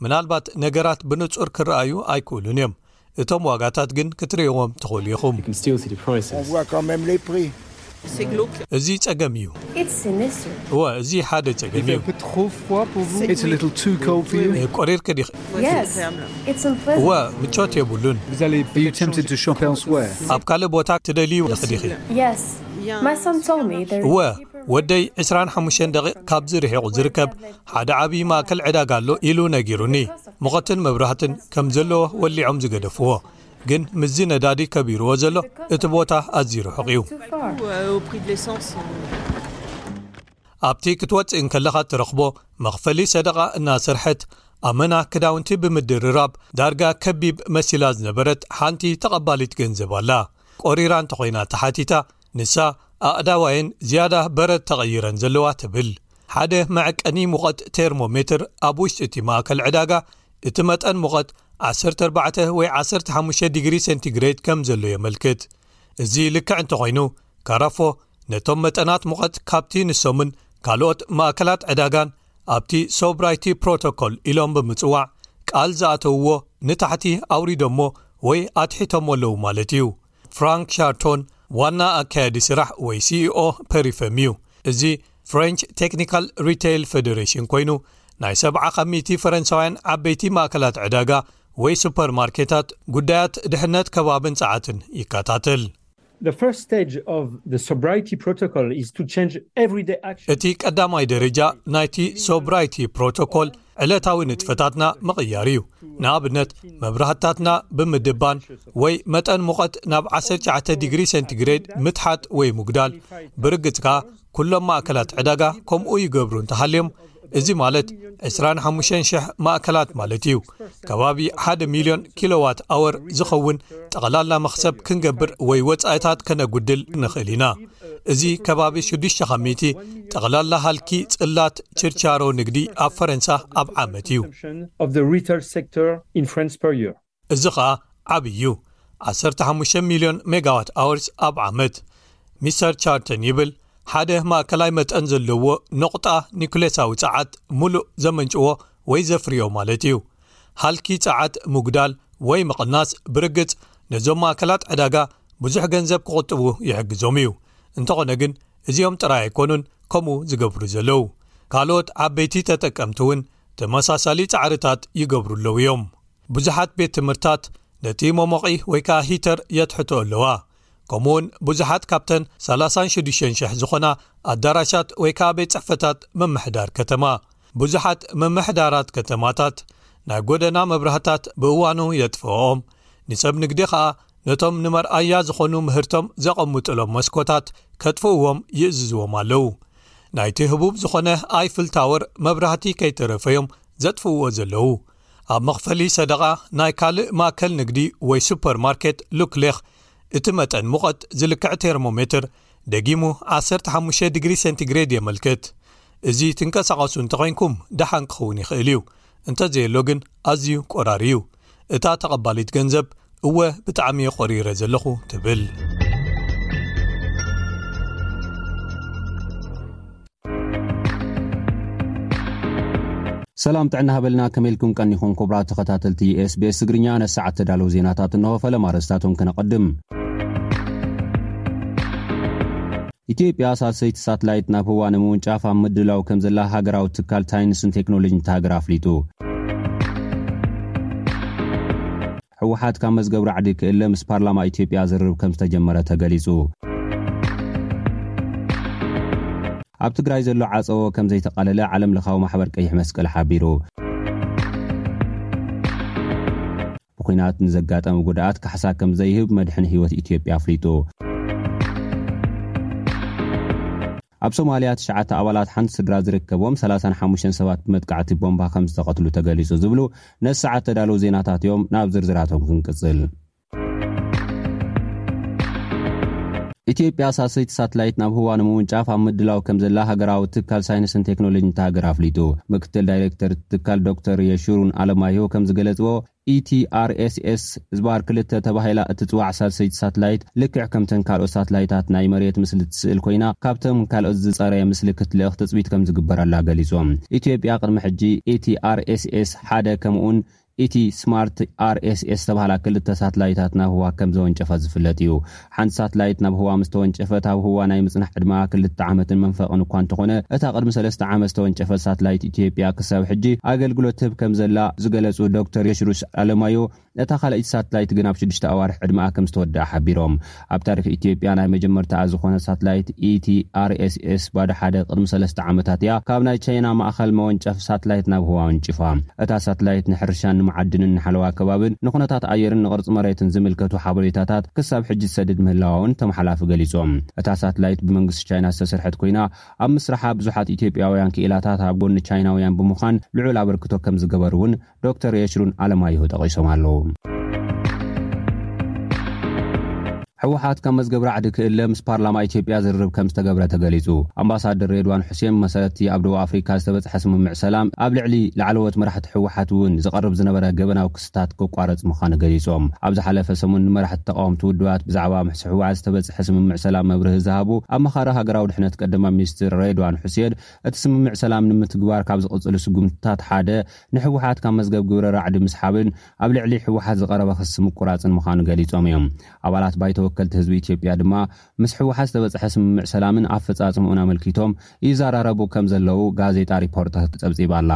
ምናልባት ነገራት ብንጹር ክረኣዩ ኣይክእሉን እዮም፣ እቶም ዋጋታት ግን ክትርእይዎም ትኽእሉ ኢኹም። እዚ ጸገም እዩ። እወ፣ እዚ ሓደ ጸገም እዩ። ቈሪርኪ ዲኺ? እወ፣ ምቾት የብሉን። ኣብ ካልእ ቦታ ትደልዪ ኢኺ ዲኺ? እወ፣ ወደይ ዕስራን ሓሙሽተን ደቒቕ ካብዚ ርሒቑ ዝርከብ ሓደ ዓብዪ ማእከል ዕዳጋ ኣሎ ኢሉ ነጊሩኒ ሙቐትን መብራህትን ከም ዘለዎ ወሊዖም ዝገደፍዎ ግን ምስዚ ነዳዲ ከቢርዎ ዘሎ እቲ ቦታ ኣዝዩ ርሑቕ እዩ ኣብቲ ክትወፅእ እንከለኻ ትረኽቦ መኽፈሊ ሰደቓ እናሰርሐት ኣመና ክዳውንቲ ብምድርራብ ዳርጋ ከቢብ መሲላ ዝነበረት ሓንቲ ተቐባሊት ገንዘብ ኣላ ቆሪራ እንተኾይና ተሓቲታ ንሳ፣ ኣእዳዋየን ዝያዳ በረድ ተቐይረን ዘለዋ ትብል። ሓደ መዐቀኒ ሙቐት ቴርሞሜትር ኣብ ውሽጢ እቲ ማእከል ዕዳጋ፣ እቲ መጠን ሙቐት ዓሰርተ ኣርባዕተ ወይ ዓሰርተ ሓሙሽተ ዲግሪ ሴንቲግሬድ ከም ዘሎ የመልክት። እዚ ልክዕ እንተዀይኑ፣ ካራፎ ነቶም መጠናት ሙቐት ካብቲ ንሶምን ካልኦት ማእከላት ዕዳጋን ኣብቲ ሶብራይቲ ፕሮቶኮል ኢሎም ብምጽዋዕ ቃል ዝኣተውዎ ንታሕቲ ኣውሪዶሞ ወይ ኣትሒቶሞ ኣለዉ ማለት እዩ። ፍራንክ ሻርቶን ዋና ኣካያዲ ስራሕ ወይ ሲኢኦ ፐሪፈም እዩ እዚ ፍረንች ቴክኒካል ሪተይል ፌደሬሽን ኮይኑ ናይ ሰብዓ ካብ ሚቲ ፈረንሳውያን ዓበይቲ ማእከላት ዕዳጋ ወይ ሱፐር ማርኬታት ጉዳያት ድሕነት ከባብን ጸዓትን ይከታተል እቲ ቀዳማይ ደረጃ ናይቲ ሶብራይቲ ፕሮቶኮል ዕለታዊ ንጥፈታትና ምቕያር እዩ ንኣብነት መብራህታትና ብምድባን ወይ መጠን ሙቐት ናብ 19 ዲግሪ ሰንቲግሬድ ምትሓት ወይ ምጉዳል ብርግጽ ከኣ ኩሎም ማእከላት ዕዳጋ ከምኡ ይገብሩ እንተሃልዮም እዚ ማለት 25,00 ማእከላት ማለት እዩ ከባቢ 1ደ ሚልዮን ኪሎዋት ኣወር ዝኸውን ጠቕላላ መኽሰብ ክንገብር ወይ ወፃኢታት ከነጉድል ንኽእል ኢና እዚ ከባቢ ሽዱሽተ ካብ ሚእቲ ጠቕላላ ሃልኪ ጽላት ችርቻሮ ንግዲ ኣብ ፈረንሳ ኣብ ዓመት እዩ። እዚ ኸኣ ዓብዪ እዩ፣ ዓሰርተ ሓሙሽተ ሚልዮን ሜጋዋት ኣወርስ ኣብ ዓመት። ሚስተር ቻርተን ይብል፣ ሓደ ማእከላይ መጠን ዘለዎ ነቝጣ ኒዩክሌሳዊ ጸዓት ምሉእ ዘመንጭዎ ወይ ዘፍርዮ ማለት እዩ። ሃልኪ ጸዓት ምጕዳል ወይ ምቕናስ ብርግጽ ነዞም ማእከላት ዕዳጋ ብዙሕ ገንዘብ ክቝጥቡ ይሕግዞም እዩ። እንተዀነ ግን እዚኦም ጥራይ ኣይኰኑን ከምኡ ዝገብሩ ዘለዉ። ካልኦት ዓበይቲ ተጠቀምቲ እውን ተመሳሳሊ ጻዕርታት ይገብሩ ኣለዉ እዮም። ብዙሓት ቤት ትምህርትታት ነቲ መሞቒ ወይ ከኣ ሂተር የትሕትኦ ኣለዋ። ከምኡውን ብዙሓት ካብተን ሰላሳን ሽዱሽተን ሽሕ ዝኾና ኣዳራሻት ወይ ከኣ ቤት ጽሕፈታት ምምሕዳር ከተማ ብዙሓት ምምሕዳራት ከተማታት ናይ ጎደና መብራህታት ብእዋኑ የጥፍኦም ንሰብ ንግዲ ኸኣ ነቶም ንመርኣያ ዝኾኑ ምህርቶም ዘቐምጡሎም መስኮታት ከጥፍእዎም ይእዝዝዎም ኣለዉ ናይቲ ህቡብ ዝኾነ ኣይፍል ታወር መብራህቲ ከይተረፈዮም ዘጥፍእዎ ዘለዉ ኣብ መኽፈሊ ሰደቓ ናይ ካልእ ማእከል ንግዲ ወይ ሱፐር ማርኬት ሉክሌኽ እቲ መጠን ሙቐት ዝልክዕ ቴርሞሜትር ደጊሙ ዓሰርተ ሓሙሽተ ዲግሪ ሴንቲግሬድ የመልክት። እዚ ትንቀሳቐሱ እንተዄንኩም ደሓን ክኸውን ይኽእል እዩ፣ እንተዘየሎ ግን ኣዝዩ ቆራሪ እዩ። እታ ተቐባሊት ገንዘብ፣ እወ ብጣዕሚ እየ ቆሪረ ዘለኹ ትብል። ሰላም ጥዕና ሃበልና ከመልኩም ቀኒኹም ኩቡራ ተኸታተልቲ ስቤስ ትግርኛ ነሰዓት ተዳለዉ ዜናታት እንሆ ፈለማ ረስታቶም ከነቐድም ኢትዮጵያ ሳሰይቲ ሳትላይት ናብ ህዋ ንምውንጫፍ ኣብ ምድላው ከም ዘላ ሃገራዊ ትካል ታይንስን ቴክኖሎጂን ተሃገር ኣፍሊጡ ህወሓት ካብ መዝገብ ራዕዲ ክእለ ምስ ፓርላማ ኢትዮጵያ ዝርርብ ከም ዝተጀመረ ተገሊጹ። ኣብ ትግራይ ዘሎ ዓጸዎ ከም ዘይተቓለለ ዓለም ለኻዊ ማሕበር ቀይሕ መስቀል ሓቢሩ። ብኲናት ንዘጋጠመ ጉድኣት ካሕሳ ከም ዘይህብ መድሕን ህይወት ኢትዮጵያ ኣፍሊጡ። ኣብ ሶማልያ ትሽዓተ ኣባላት ሓንቲ ስድራ ዝርከብዎም ሰላሳን ሓሙሽተን ሰባት ብመጥቃዕቲ ቦምባ ከምዝተቐትሉ ተገሊጹ ዝብሉ ነዚ ሰዓት እተዳለዉ ዜናታት እዮም። ናብ ዝርዝራቶም ክንቅጽል። ኢትዮጵያ ሳልሰይቲ ሳትላይት ናብ ህዋ ንምውንጫፍ ኣብ ምድላው ከም ዘላ ሃገራዊ ትካል ሳይንስን ቴክኖሎጂን እታ ሃገር ኣፍሊጡ። ምክትል ዳይሬክተር እቲ ትካል ዶክተር የሹሩን ኣለማየሁ ከም ዝገለጽዎ፣ ETRSS ዝባር ክልተ ተባሂላ እትጽዋዕ ሳልሰይቲ ሳትላይት፣ ልክዕ ከምተን ካልኦት ሳትላይታት ናይ መሬት ምስሊ ትስእል ኮይና፣ ካብቶም ካልኦት ዝጸረየ ምስሊ ክትልእኽ ትጽቢት ከምዝግበረላ ገሊጾም። ኢትዮጵያ ቅድሚ ሕጂ ETRSS ሓደ ከምኡ'ውን ETsmart-RSS ዝተባህላ ክልተ ሳትላይታት ናብ ህዋ ከምዘወንጨፈት ዝፍለጥ እዩ። ሓንቲ ሳትላይት ናብ ህዋ ምስ ተወንጨፈት ኣብ ህዋ ናይ ምጽናሕ ዕድመኣ ክልተ ዓመትን መንፈቕን እኳ እንተኾነ፣ እታ ቅድሚ ሰለስተ ዓመት ዝተወንጨፈት ሳትላይት ኢትዮጵያ ክሳብ ሕጂ ኣገልግሎት ትህብ ከምዘላ ዝገለጹ ዶክተር የሽሩስ ኣለማዮ፣ እታ ካልኣይቲ ሳትላይት ግን ኣብ ሽዱሽተ ኣዋርሕ ዕድመኣ ከምዝተወደኣ ሓቢሮም። ኣብ ታሪኽ ኢትዮጵያ ናይ መጀመርታኣ ዝኾነት ሳትላይት ETRSS ባዶ ሓደ ቅድሚ ሰለስተ ዓመታት እያ ካብ ናይ ቻይና ማእኸል መወንጨፊ ሳትላይት ናብ ህዋ ኣወንጪፋ። እታ ሳትላይት ንሕርሻን ንመዓድንን ንሓለዋ ከባብን ንኩነታት ኣየርን ንቅርፂ መሬትን ዝምልከቱ ሓበሬታታት ክሳብ ሕጂ ትሰድድ ምህላዋ'ውን እቶም ሓላፊ ገሊፆም። እታ ሳትላይት ብመንግስቲ ቻይና ዝተሰርሐት ኮይና ኣብ ምስራሓ ብዙሓት ኢትዮጵያውያን ክኢላታት ኣብ ጎኒ ቻይናውያን ብምዃን ልዑል ኣበርክቶ ከምዝገበሩ'ውን ዶክተር የሽሩን ኣለማየሁ ጠቂሶም ኣለው። ህወሓት ካብ መዝገብ ራዕዲ ክእለ ምስ ፓርላማ ኢትዮጵያ ዝርርብ ከምዝተገብረ ተገሊፁ። ኣምባሳደር ሬድዋን ሑሴን ብመሰረት እቲ ኣብ ደቡብ ኣፍሪካ ዝተበፅሐ ስምምዕ ሰላም ኣብ ልዕሊ ላዕለዎት መራሕቲ ህወሓት እውን ዝቐርብ ዝነበረ ገበናዊ ክስታት ክቋረፅ ምዃኑ ገሊፆም። ኣብ ዝሓለፈ ሰሙን ንመራሕቲ ተቓወምቲ ውድባት ብዛዕባ ምስ ህወሓት ዝተበፅሐ ስምምዕ ሰላም መብርሂ ዝሃቡ ኣማኻሪ ሃገራዊ ድሕነት ቀዳማይ ሚኒስትር ሬድዋን ሑሴን እቲ ስምምዕ ሰላም ንምትግባር ካብ ዝቕፅሉ ስጉምትታት ሓደ ንህወሓት ካብ መዝገብ ግብረ ራዕዲ ምስሓብን ኣብ ልዕሊ ህወሓት ዝቐረበ ክሲ ምቁራፅን ምዃኑ ገሊፆም እዮም። ኣባላት ባይቶ ወከልቲ ህዝቢ ኢትዮጵያ ድማ ምስ ህወሓት ዝተበፅሐ ስምምዕ ሰላምን ኣፈፃፅምኡን ኣመልኪቶም ይዘራረቡ ከም ዘለዉ ጋዜጣ ሪፖርተር ፀብፂባ ኣላ።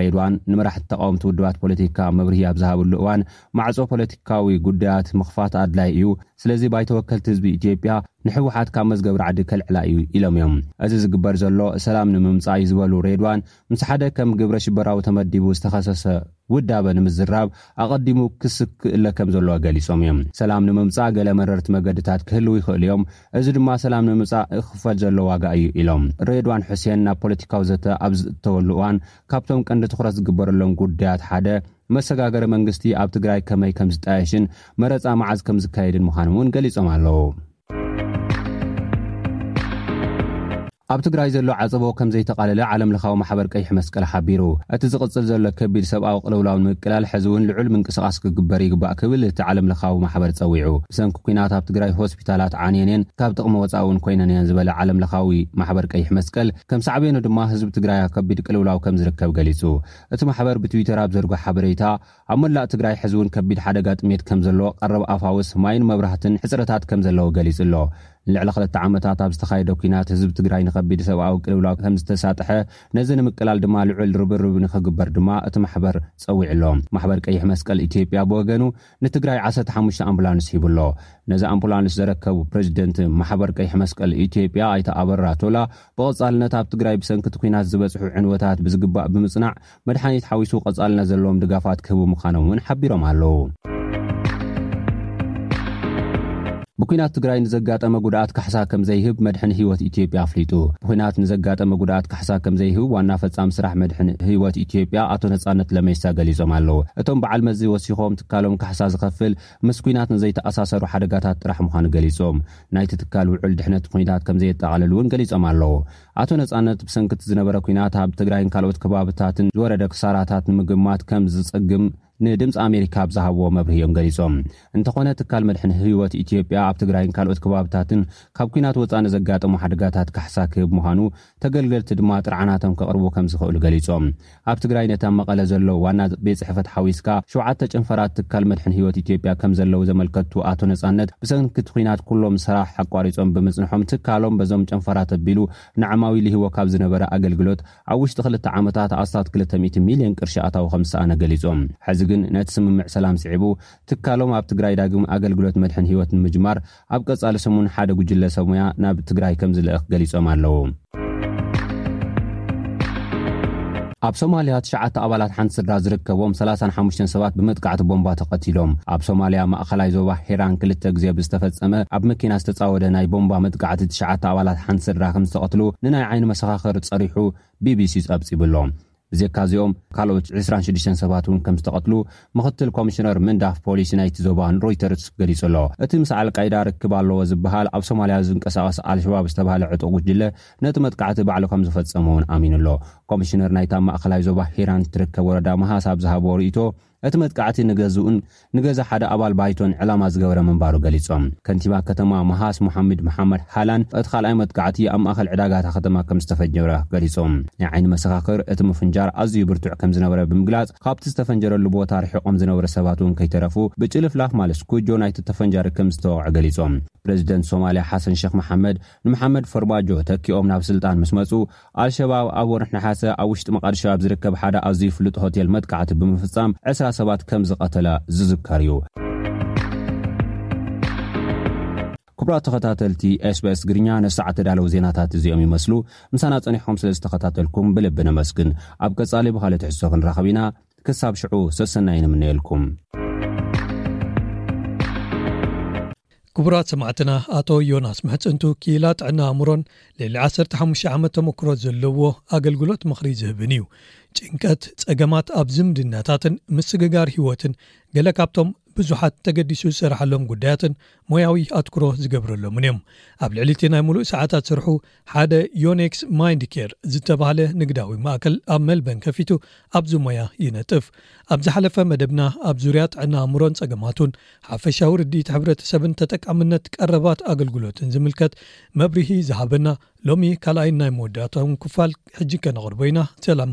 ሬድዋን ንመራሕቲ ተቓወምቲ ውድባት ፖለቲካ መብርሂ ኣብ ዝሃብሉ እዋን ማዕፆ ፖለቲካዊ ጉዳያት ምኽፋት ኣድላይ እዩ፣ ስለዚ ባይቶ ወከልቲ ህዝቢ ኢትዮጵያ ንህወሓት ካብ መዝገብ ራዕዲ ከልዕላ እዩ ኢሎም እዮም። እዚ ዝግበር ዘሎ ሰላም ንምምፃእ እዩ ዝበሉ ሬድዋን፣ ምስ ሓደ ከም ግብረ ሽበራዊ ተመዲቡ ዝተኸሰሰ ውዳበ ንምዝራብ ኣቐዲሙ ክሲ ክእለ ከም ዘለዎ ገሊጾም እዮም። ሰላም ንምምጻእ ገለ መረርቲ መገድታት ክህልው ይኽእሉ እዮም፣ እዚ ድማ ሰላም ንምምጻእ ክኽፈል ዘሎ ዋጋ እዩ ኢሎም። ሬድዋን ሑሴን ናብ ፖለቲካዊ ዘተ ኣብ ዝእተወሉ እዋን ካብቶም ቀንዲ ትኹረት ዝግበረሎም ጉዳያት ሓደ መሰጋገሪ መንግስቲ ኣብ ትግራይ ከመይ ከም ዝጣየሽን መረጻ መዓዝ ከም ዝካየድን ምዃኖም እውን ገሊጾም ኣለው። ኣብ ትግራይ ዘሎ ዓፀቦ ከም ዘይተቓለለ ዓለም ለኻዊ ማሕበር ቀይሕ መስቀል ሓቢሩ እቲ ዝቕፅል ዘሎ ከቢድ ሰብኣዊ ቅልውላውን ምቅላል ሕዚ እውን ልዑል ምንቅስቓስ ክግበር ይግባእ ክብል እቲ ዓለም ለኻዊ ማሕበር ፀዊዑ ብሰንኪ ኩናት ኣብ ትግራይ ሆስፒታላት ዓንየን እየን ካብ ጥቕሚ ወፃኢ እውን ኮይነን እየን ዝበለ ዓለም ለኻዊ ማሕበር ቀይሕ መስቀል ከም ሳዕቤኑ ድማ ህዝቢ ትግራይ ኣብ ከቢድ ቅልውላው ከም ዝርከብ ገሊፁ እቲ ማሕበር ብትዊተር ኣብ ዘርጎ ሓበሬታ ኣብ መላእ ትግራይ ሕዚ እውን ከቢድ ሓደጋ ጥሜት ከምዘሎ፣ ቀረብ ኣፋውስ፣ ማይን መብራህትን ሕጽረታት ከምዘለዉ ገሊጹ ኣሎ። ንልዕሊ ክልተ ዓመታት ኣብ ዝተኻየደ ኲናት ህዝቢ ትግራይ ንከቢድ ሰብኣዊ ቅልውላው ከምዝተሳጥሐ፣ ነዚ ንምቅላል ድማ ልዑል ርብርብ ንክግበር ድማ እቲ ማሕበር ጸዊዑ ኣሎ። ማሕበር ቀይሕ መስቀል ኢትዮጵያ ብወገኑ ንትግራይ ዓሰርተ ሓሙሽተ ኣምቡላንስ ሂቡ ኣሎ። ነዚ ኣምፑላንስ ዘረከቡ ፕረዚደንት ማሕበር ቀይሕ መስቀል ኢትዮጵያ ኣይተ ኣበራ ቶላ ብቐጻልነት ኣብ ትግራይ ብሰንኪ እቲ ኲናት ዝበጽሑ ዕንወታት ብዝግባእ ብምጽናዕ መድሓኒት ሓዊሱ ቀፃልነት ዘለዎም ድጋፋት ክህቡ ምዃኖም እውን ሓቢሮም ኣለው። ብኲናት ትግራይ ንዘጋጠመ ጉድኣት ካሕሳ ከም ዘይህብ መድሕን ህይወት ኢትዮጵያ ኣፍሊጡ። ብኲናት ንዘጋጠመ ጉድኣት ካሕሳ ከም ዘይህብ ዋና ፈፃሚ ስራሕ መድሕን ህይወት ኢትዮጵያ ኣቶ ነፃነት ለሜሳ ገሊፆም ኣለው። እቶም በዓል መዚ ወሲኾም ትካሎም ካሕሳ ዝኸፍል ምስ ኲናት ንዘይተኣሳሰሩ ሓደጋታት ጥራሕ ምዃኑ ገሊፆም ናይቲ ትካል ውዕል ድሕነት ኲናት ከም ዘየጠቓልል እውን ገሊፆም ኣለው። ኣቶ ነጻነት ብሰንኪ እቲ ዝነበረ ኲናት ኣብ ትግራይን ካልኦት ከባብታትን ዝወረደ ክሳራታት ንምግማት ከም ዝጽግም ንድምፂ ኣሜሪካ ኣብ ዝሃብዎ መብርሂ እዮም ገሊፆም። እንተኾነ ትካል መድሕን ህይወት ኢትዮጵያ ኣብ ትግራይን ካልኦት ከባብታትን ካብ ኲናት ወፃእ ንዘጋጠሙ ሓደጋታት ካሕሳ ክህብ ምዃኑ ተገልገልቲ ድማ ጥርዓናቶም ከቕርቡ ከም ዝኽእሉ ገሊፆም። ኣብ ትግራይ ነቲ ኣብ መቐለ ዘሎ ዋና ቤት ፅሕፈት ሓዊስካ ሸውዓተ ጨንፈራት ትካል መድሕን ህይወት ኢትዮጵያ ከምዘለዉ ዘመልከቱ ኣቶ ነፃነት ብሰንኪ እቲ ኲናት ኩሎም ሰራሕ ኣቋሪፆም ብምፅንሖም ትካሎም በዞም ጨንፈራት ኣቢሉ ንዓማዊል ይህቦ ካብ ዝነበረ ኣገልግሎት ኣብ ውሽጢ ክልተ ዓመታት ኣስታት ክልተ ሚእቲ ሚልየን ቅርሺ ኣታዊ ከምዝሰኣነ ገሊፆም። ሕዚ ግን ነቲ ስምምዕ ሰላም ስዒቡ ትካሎም ኣብ ትግራይ ዳግም ኣገልግሎት መድሕን ህይወት ንምጅማር ኣብ ቀፃሊ ሰሙን ሓደ ጉጅለ ሰብ ሙያ ናብ ትግራይ ከምዝልእኽ ገሊፆም ኣለው። ኣብ ሶማልያ ትሽዓተ ኣባላት ሓንቲ ስድራ ዝርከቦም ሰላሳን ሓሙሽተን ሰባት ብመጥቃዕቲ ቦምባ ተቐቲሎም። ኣብ ሶማልያ ማእኸላይ ዞባ ሒራን ክልተ ግዜ ብዝተፈፀመ ኣብ መኪና ዝተፃወደ ናይ ቦምባ መጥቃዕቲ ትሽዓተ ኣባላት ሓንቲ ስድራ ከምዝተቐትሉ ንናይ ዓይኒ መሰኻኽር ፀሪሑ ቢቢሲ ፀብፂቡ ኣሎ። ብዜካ እዚኦም ካልኦት ዕስራን ሽዱሽተን ሰባት እውን ከም ዝተቐትሉ ምኽትል ኮሚሽነር ምንዳፍ ፖሊሲ ናይቲ ዞባ ንሮይተርስ ገሊጹ ኣሎ። እቲ ምስ ኣልቃይዳ ርክብ ኣለዎ ዝበሃል ኣብ ሶማልያ ዝንቀሳቐስ ኣልሸባብ ዝተባህለ ዕጡቕ ጉጅለ ነቲ መጥቃዕቲ ባዕሉ ከም ዝፈጸሞ እውን ኣሚኑ ኣሎ። ኮሚሽነር ናይታ ኣብ ማእከላይ ዞባ ሂራን እትርከብ ወረዳ መሃስ ኣብ ዝሃብዎ ርእይቶ፣ እቲ መጥቃዕቲ ንገዝኡን ንገዛ ሓደ ኣባል ባይቶን ዕላማ ዝገበረ ምንባሩ ገሊጾም። ከንቲባ ከተማ መሃስ ሞሓሚድ መሓመድ ሃላን እቲ ካልኣይ መጥቃዕቲ ኣብ ማእከል ዕዳጋ እታ ከተማ ከም ዝተፈጀረ ገሊጾም። ናይ ዓይኒ መሰኻኽር እቲ ምፍንጃር ኣዝዩ ብርቱዕ ከም ዝነበረ ብምግላጽ ካብቲ ዝተፈንጀረሉ ቦታ ርሒቖም ዝነበሩ ሰባት እውን ከይተረፉ ብጭልፍላፍ ማልስ ኩጆ ናይቲ ተፈንጃሪ ከም ዝተወቕዑ ገሊጾም። ፕረዚደንት ሶማልያ ሓሰን ሸኽ መሓመድ ንመሓመድ ፈርማጆ ተኪኦም ናብ ስልጣን ምስ መጹ ኣልሸባብ ኣብ ወርሒ ነሓሰ ኣብ ውሽጢ መቓድሾ ኣብ ዝርከብ ሓደ ኣዝዩ ፍሉጥ ሆቴል መጥቃዕቲ ብምፍጻም ዕስራ ሰባት ከም ዝቐተለ ዝዝከር እዩ። ክቡራት ተኸታተልቲ SBS ትግርኛ ነሳዕ ተዳለዉ ዜናታት እዚኦም ይመስሉ ምሳና ጸኒሕኩም ስለ ዝተኸታተልኩም ብልቢ ነመስግን ኣብ ቀጻሊ ብኻልእ ትሕዝቶ ክንራኸብ ኢና ክሳብ ሽዑ ሰሰናይ ንምነየልኩም ክቡራት ሰማዕትና ኣቶ ዮናስ ምሕጽንቱ ክኢላ ጥዕና ኣእምሮን ልዕሊ ዓሰርተ ሓሙሽተ ዓመት ተመክሮ ዘለዎ ኣገልግሎት ምኽሪ ዝህብን እዩ። ጭንቀት፣ ጸገማት ኣብ ዝምድናታትን ምስግጋር ህይወትን ገለ ካብቶም ብዙሓት ተገዲሱ ዝሰርሓሎም ጉዳያትን ሞያዊ ኣትኩሮ ዝገብረሎምን እዮም። ኣብ ልዕሊ እቲ ናይ ምሉእ ሰዓታት ስርሑ ሓደ ዮኔክስ ማይንድ ኬር ዝተባህለ ንግዳዊ ማእከል ኣብ መልበን ከፊቱ ኣብዚ ሞያ ይነጥፍ። ኣብ ዝሓለፈ መደብና ኣብ ዙርያ ጥዕና ኣእምሮን ጸገማቱን፣ ሓፈሻዊ ርድኢት ሕብረተሰብን ተጠቃምነት ቀረባት ኣገልግሎትን ዝምልከት መብርሂ ዝሃበና ሎሚ ካልኣይን ናይ መወዳእታኡን ክፋል ሕጂ ከነቕርቦ ኢና። ሰላም!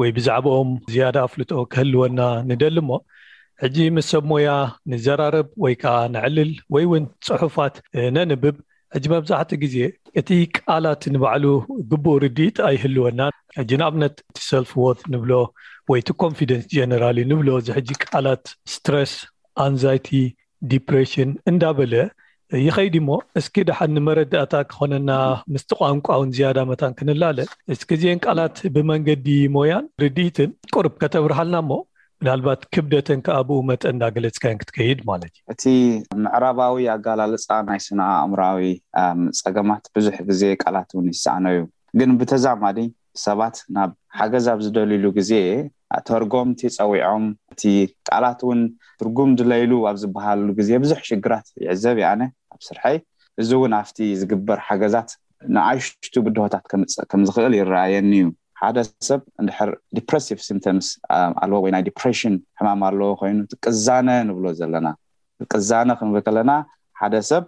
ወይ ብዛዕብኦም ዝያዳ ኣፍልጦ ክህልወና ንደሊ እሞ ሕጂ ምስ ሰብ ሞያ ንዘራረብ ወይ ከኣ ነዕልል ወይ ውን ጽሑፋት ነንብብ ሕጂ መብዛሕትኡ ግዜ እቲ ቃላት ንባዕሉ ግቡእ ርድኢት ኣይህልወናን ሕጂ ንኣብነት እቲ ሰልፍ ዎርት ንብሎ ወይ እቲ ኮንፊደንስ ጀነራሊ ንብሎ እዚ ሕጂ ቃላት ስትረስ ኣንዛይቲ ዲፕሬሽን እንዳ በለ ይኸይድ እሞ እስኪ ደሓን ንመረዳእታ ክኾነና ምስቲ ቋንቋ ውን ዝያዳ መታን ክንላለ እስኪ እዚኤን ቃላት ብመንገዲ ሞያን ርድኢትን ቁርብ ከተብርሃልና እሞ ምናልባት ክብደተን ከኣ ብኡ መጠን እንዳገለጽካየን ክትከይድ ማለት እዩ። እቲ ምዕራባዊ ኣገላልጻ ናይ ስነ-ኣእምሮኣዊ ጸገማት ብዙሕ ግዜ ቃላት ውን ይሰኣኖ እዩ። ግን ብተዛማዲ ሰባት ናብ ሓገዝ ኣብ ዝደልዩሉ ግዜ ኣተርጎምቲ ጸዊዖም እቲ ቃላት ውን ትርጉም ድለይሉ ኣብ ዝበሃለሉ ግዜ ብዙሕ ሽግራት ይዕዘብ እየ ኣነ ኣብ ስርሐይ። እዚ ውን ኣብቲ ዝግበር ሓገዛት ንኣሽቱ ብድሆታት ከምጽእ ከም ዝኽእል ይረኣየኒ እዩ። ሓደ ሰብ እንድሕር ዲፕረሲቭ ሲምተምስ ኣለዎ ወይ ናይ ዲፕረሽን ሕማም ኣለዎ ኮይኑ እቲ ቅዛነ ንብሎ ዘለና፣ ቅዛነ ክንብል ከለና ሓደ ሰብ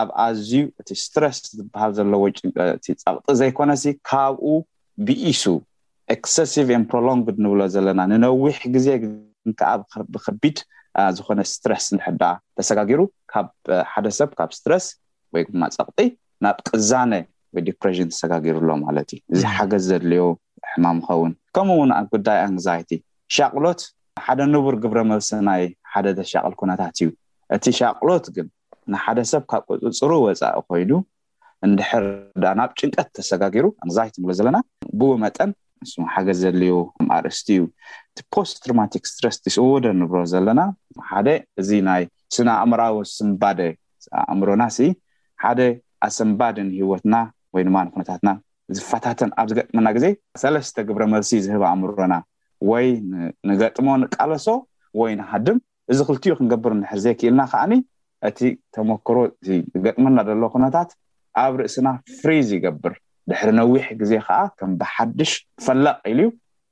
ኣብ ኣዝዩ እቲ ስትረስ ዝበሃል ዘለዎ ጭንቀት ጸቕጢ ዘይኮነሲ ካብኡ ብኢሱ ኤክሰሲቭ ኤንድ ፕሮሎንግድ ንብሎ ዘለና ንነዊሕ ግዜ ግን ከኣ ብከቢድ ዝኾነ ስትረስ እንድሕር ደኣ ተሰጋጊሩ ካብ ሓደ ሰብ ካብ ስትረስ ወይ ድማ ጸቕጢ ናብ ቅዛነ ወይ ዲፕሬሽን ተሰጋጊሩ ኣሎ ማለት እዩ። እዚ ሓገዝ ዘድልዮ ሕማም ይኸውን። ከምኡ እውን ኣብ ጉዳይ ኣንግዛይቲ ሻቕሎት ሓደ ንቡር ግብረ-መልሲ ናይ ሓደ ዘሻቕል ኩነታት እዩ። እቲ ሻቕሎት ግን ንሓደ ሰብ ካብ ቁጽጽሩ ወጻኢ ኮይኑ እንድሕር ድኣ ናብ ጭንቀት ተሰጋጊሩ፣ Anxiety ንብሎ ዘለና፣ ብኡ መጠን፣ ንሱ ውን ሓገዝ ዘድልዮ ኣርእስቲ እዩ፣ እቲ Post Traumatic Stress Disorder ንብሎ ዘለና፣ ሓደ እዚ ናይ ስነ-ኣእምሮኣዊ ስንባደ፣ ኣእምሮና ሲ ሓደ ኣሰንባዲ ንህይወትና ወይ ድማ ንኩነታትና ዝፈታተን ኣብ ዝገጥመና ግዜ ሰለስተ ግብረ-መልሲ ዝህብ ኣእምሮና፣ ወይ ንገጥሞ ንቃለሶ ወይ ንሃድም እዚ ክልቲኡ ክንገብር እንድሕር ዘይኪኢልና ከኣ እቲ ተመክሮ እቲ ዝገጥመና ዘሎ ኩነታት ኣብ ርእስና ፍሪዝ ይገብር ድሕሪ ነዊሕ ግዜ ከኣ ከም ብሓድሽ ፈለቕ ኢሉ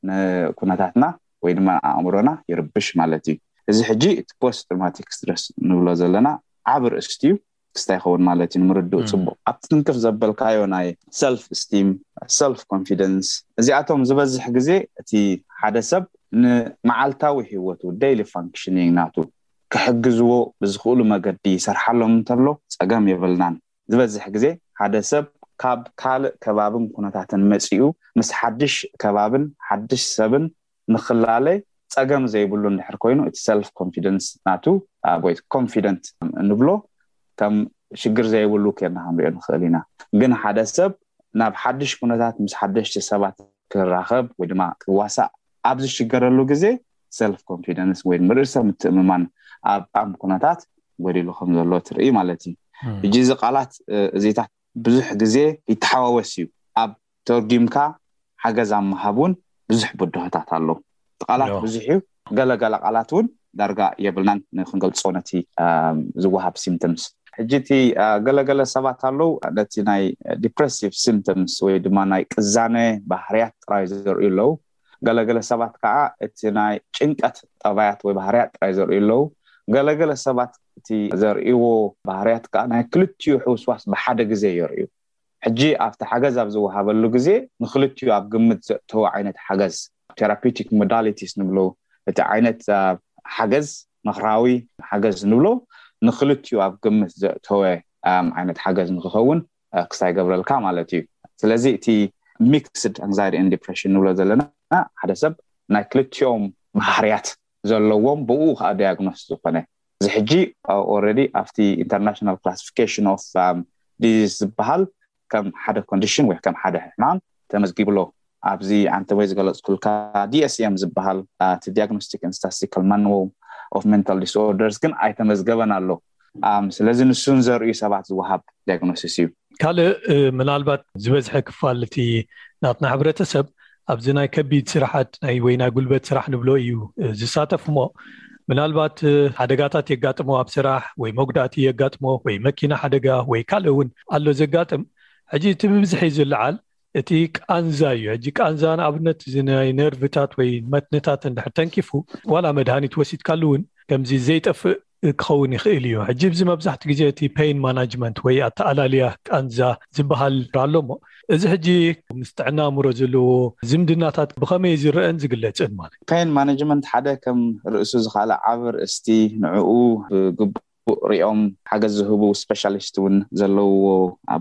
ንኩነታትና ወይ ድማ ንኣእምሮና ይርብሽ ማለት እዩ እዚ ሕጂ እቲ ፖስት ትሮማቲክ ስትረስ ንብሎ ዘለና ዓቢ ርእስቲ እዩ ክስታይ ይኸውን ማለት እዩ ንምርድኡ ጽቡቕ ኣብቲ ትንክፍ ዘበልካዮ ናይ ሰልፍ እስቲም ሰልፍ ኮንፊደንስ እዚኣቶም ዝበዝሕ ግዜ እቲ ሓደ ሰብ ንመዓልታዊ ህይወቱ ደይሊ ፋንክሽኒንግ ናቱ ክሕግዝዎ ብዝኽእሉ መገዲ ይሰርሓሎም እንተሎ ጸገም የብልናን ዝበዝሕ ግዜ ሓደ ሰብ ካብ ካልእ ከባብን ኩነታትን መጺኡ ምስ ሓድሽ ከባብን ሓድሽ ሰብን ንክላለ ጸገም ዘይብሉ እንድሕር ኮይኑ እቲ ሰልፍ ኮንፊደንስ ናቱ ወይ ኮንፊደንት እንብሎ ከም ሽግር ዘይብሉ ኬርና ክንሪኦ ንክእል ኢና ግን ሓደ ሰብ ናብ ሓድሽ ኩነታት ምስ ሓደሽቲ ሰባት ክራኸብ ወይ ድማ ክዋሳእ ኣብ ዝሽገረሉ ግዜ ሰልፍ ኮንፊደንስ ወይ ርእሰ ምትእምማን ኣብ ኣም ኩነታት ጎዲሉ ከም ዘሎ ትርኢ ማለት እዩ ሕጂ እዚ ቃላት እዚታት ብዙሕ ግዜ ይተሓዋወስ እዩ ኣብ ተርጒምካ ሓገዝ ኣብ ምሃብ ውን ብዙሕ ብድሆታት ኣሎ። እቲ ቃላት ብዙሕ ዩ፣ ገለ ገለ ቃላት ውን ዳርጋ የብልናን ንኽንገልጾ ነቲ ዝወሃብ ሲምተምስ። ሕጂ እቲ ገለ ገለ ሰባት ኣለዉ ነቲ ናይ ዲፕረሲቭ ሲምተምስ ወይ ድማ ናይ ቅዛነ ባህርያት ጥራይ ዘርእዩ ኣለዉ። ገለ ገለ ሰባት ከኣ እቲ ናይ ጭንቀት ጠባያት ወይ ባህርያት ጥራይ ዘርእዩ ኣለዉ። ገለ ገለ ሰባት እቲ ዘርእይዎ ባህርያት ከኣ ናይ ክልቲኡ ሕውስዋስ ብሓደ ግዜ የርእዩ። ሕጂ ኣብቲ ሓገዝ ኣብ ዝወሃበሉ ግዜ ንኽልቲኡ ኣብ ግምት ዘእተወ ዓይነት ሓገዝ፣ Therapeutic Modalities ንብሎ፣ እቲ ዓይነት ሓገዝ ምኽራዊ ሓገዝ ንብሎ፣ ንኽልቲኡ ኣብ ግምት ዘእተወ ዓይነት ሓገዝ ንኽኸውን ክሳይ ይገብረልካ ማለት እዩ። ስለዚ እቲ Mixed Anxiety and Depression ንብሎ ዘለና ሓደ ሰብ ናይ ክልቲኦም ባህርያት ዘለዎም ብእኡ ከኣ ዲያግኖስ ዝኾነ እዚ ሕጂ ኦረዲ ኣብቲ ኢንተርናሽናል ክላሲፊኬሽን ኦፍ ዲዚዝ ዝበሃል ከም ሓደ ኮንዲሽን ወይ ከም ሓደ ሕማም ተመዝጊቡ ኣሎ። ኣብዚ ኣንተወይ ዝገለጽኩልካ DSM ዝበሃል እቲ ዲያግኖስቲክ ኤንድ ስታቲስቲካል ማኑዋል ኦፍ ሜንታል ዲስኦርደርስ ግን ኣይተመዝገበን ኣሎ። ስለዚ ንሱ ንዘርእዩ ሰባት ዝወሃብ ዲያግኖሲስ እዩ። ካልእ ምናልባት ዝበዝሐ ክፋል እቲ ናትና ሕብረተሰብ ኣብዚ ናይ ከቢድ ስራሓት ናይ ወይ ናይ ጉልበት ስራሕ ንብሎ እዩ ዝሳተፍ እሞ ምናልባት ሓደጋታት የጋጥሞ ኣብ ስራሕ ወይ መጉዳእቲ የጋጥሞ ወይ መኪና ሓደጋ ወይ ካልእ እውን ኣሎ ዘጋጥም ሕጂ እቲ ብብዝሒ ዝለዓል እቲ ቃንዛ እዩ ሕጂ ቃንዛ ንኣብነት እዚ ናይ ነርቭታት ወይ መትንታት እንድሕር ተንኪፉ ዋላ መድሃኒት ወሲድካሉ እውን ከምዚ ዘይጠፍእ ክኸውን ይኽእል እዩ። ሕጂ እዚ መብዛሕትኡ ግዜ እቲ ፔይን ማናጅመንት ወይ ኣተኣላልያ ቃንዛ ዝበሃል ኣሎ እሞ እዚ ሕጂ ምስ ጥዕና ኣእምሮ ዘለዎ ዝምድናታት ብኸመይ ዝረኣን ዝግለጽን ማለት እዩ። ፔይን ማናጅመንት ሓደ ከም ርእሱ ዝኸኣለ ዓቢ ኣርእስቲ ንዕኡ ብግቡእ ርእዮም ሓገዝ ዝህቡ ስፔሻሊስት እውን ዘለውዎ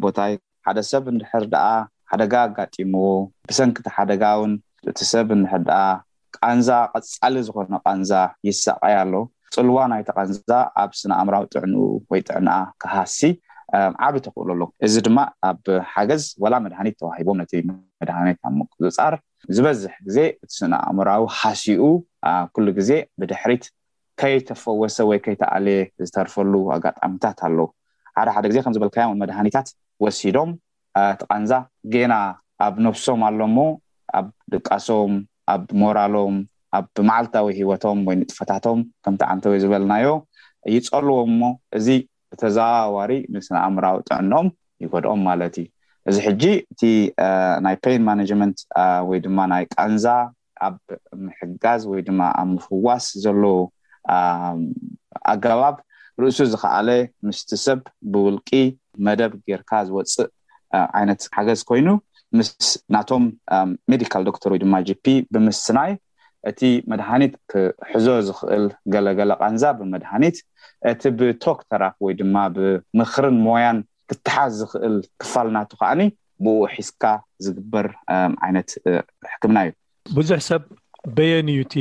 ቦታ እዩ። ሓደ ሰብ እንድሕር ደኣ ሓደጋ ኣጋጢምዎ ብሰንኪ እቲ ሓደጋ ውን እቲ ሰብ እንድሕር ደኣ ቃንዛ ቀጻሊ ዝኾነ ቃንዛ ይሳቐይ ኣሎ ጽልዋ ናይቲ ቃንዛ ኣብ ስነ ኣእምራዊ ጥዕንኡ ወይ ጥዕንኣ ክሃሲ ዓቢ ተኽእሎ ኣሎ እዚ ድማ ኣብ ሓገዝ ወላ መድሃኒት ተዋሂቦም ነቲ መድሃኒት ኣብ ምቁጽጻር ዝበዝሕ ግዜ እቲ ስነ ኣእምራዊ ሃሲኡ ኩሉ ግዜ ብድሕሪት ከይተፈወሰ ወይ ከይተኣልየ ዝተርፈሉ ኣጋጣሚታት ኣሎ። ሓደ ሓደ ግዜ ከምዚ ዝበልካዮም መድሃኒታት ወሲዶም እቲ ቃንዛ ጌና ኣብ ነብሶም ኣሎ እሞ ኣብ ድቃሶም፣ ኣብ ሞራሎም፣ ኣብ መዓልታዊ ህይወቶም ወይ ንጥፈታቶም ከምቲ ዓንተወይ ዝበልናዮ ይጸልዎም እሞ እዚ ብተዘዋዋሪ ንስነኣእምራዊ ጥዕንኦም ይጎድኦም ማለት እዩ። እዚ ሕጂ እቲ ናይ ፔይን ማነጅመንት ወይ ድማ ናይ ቃንዛ ኣብ ምሕጋዝ ወይ ድማ ኣብ ምፍዋስ ዘሎ ኣገባብ ርእሱ ዝኸኣለ ምስቲ ሰብ ብውልቂ መደብ ጌርካ ዝወጽእ ዓይነት ሓገዝ ኮይኑ ምስ ናቶም ሜዲካል ዶክተር ወይ ድማ ጂፒ ብምስናይ እቲ መድሃኒት ክሕዞ ዝኽእል ገለ ገለ ቃንዛ ብመድሃኒት እቲ ብቶክ ተራፕ ወይ ድማ ብምኽርን ሞያን ክተሓዝ ዝኽእል ክፋል ናቱ ከኣኒ ብኡ ሒዝካ ዝግበር ዓይነት ሕክምና እዩ። ብዙሕ ሰብ በየን እዩ እቲ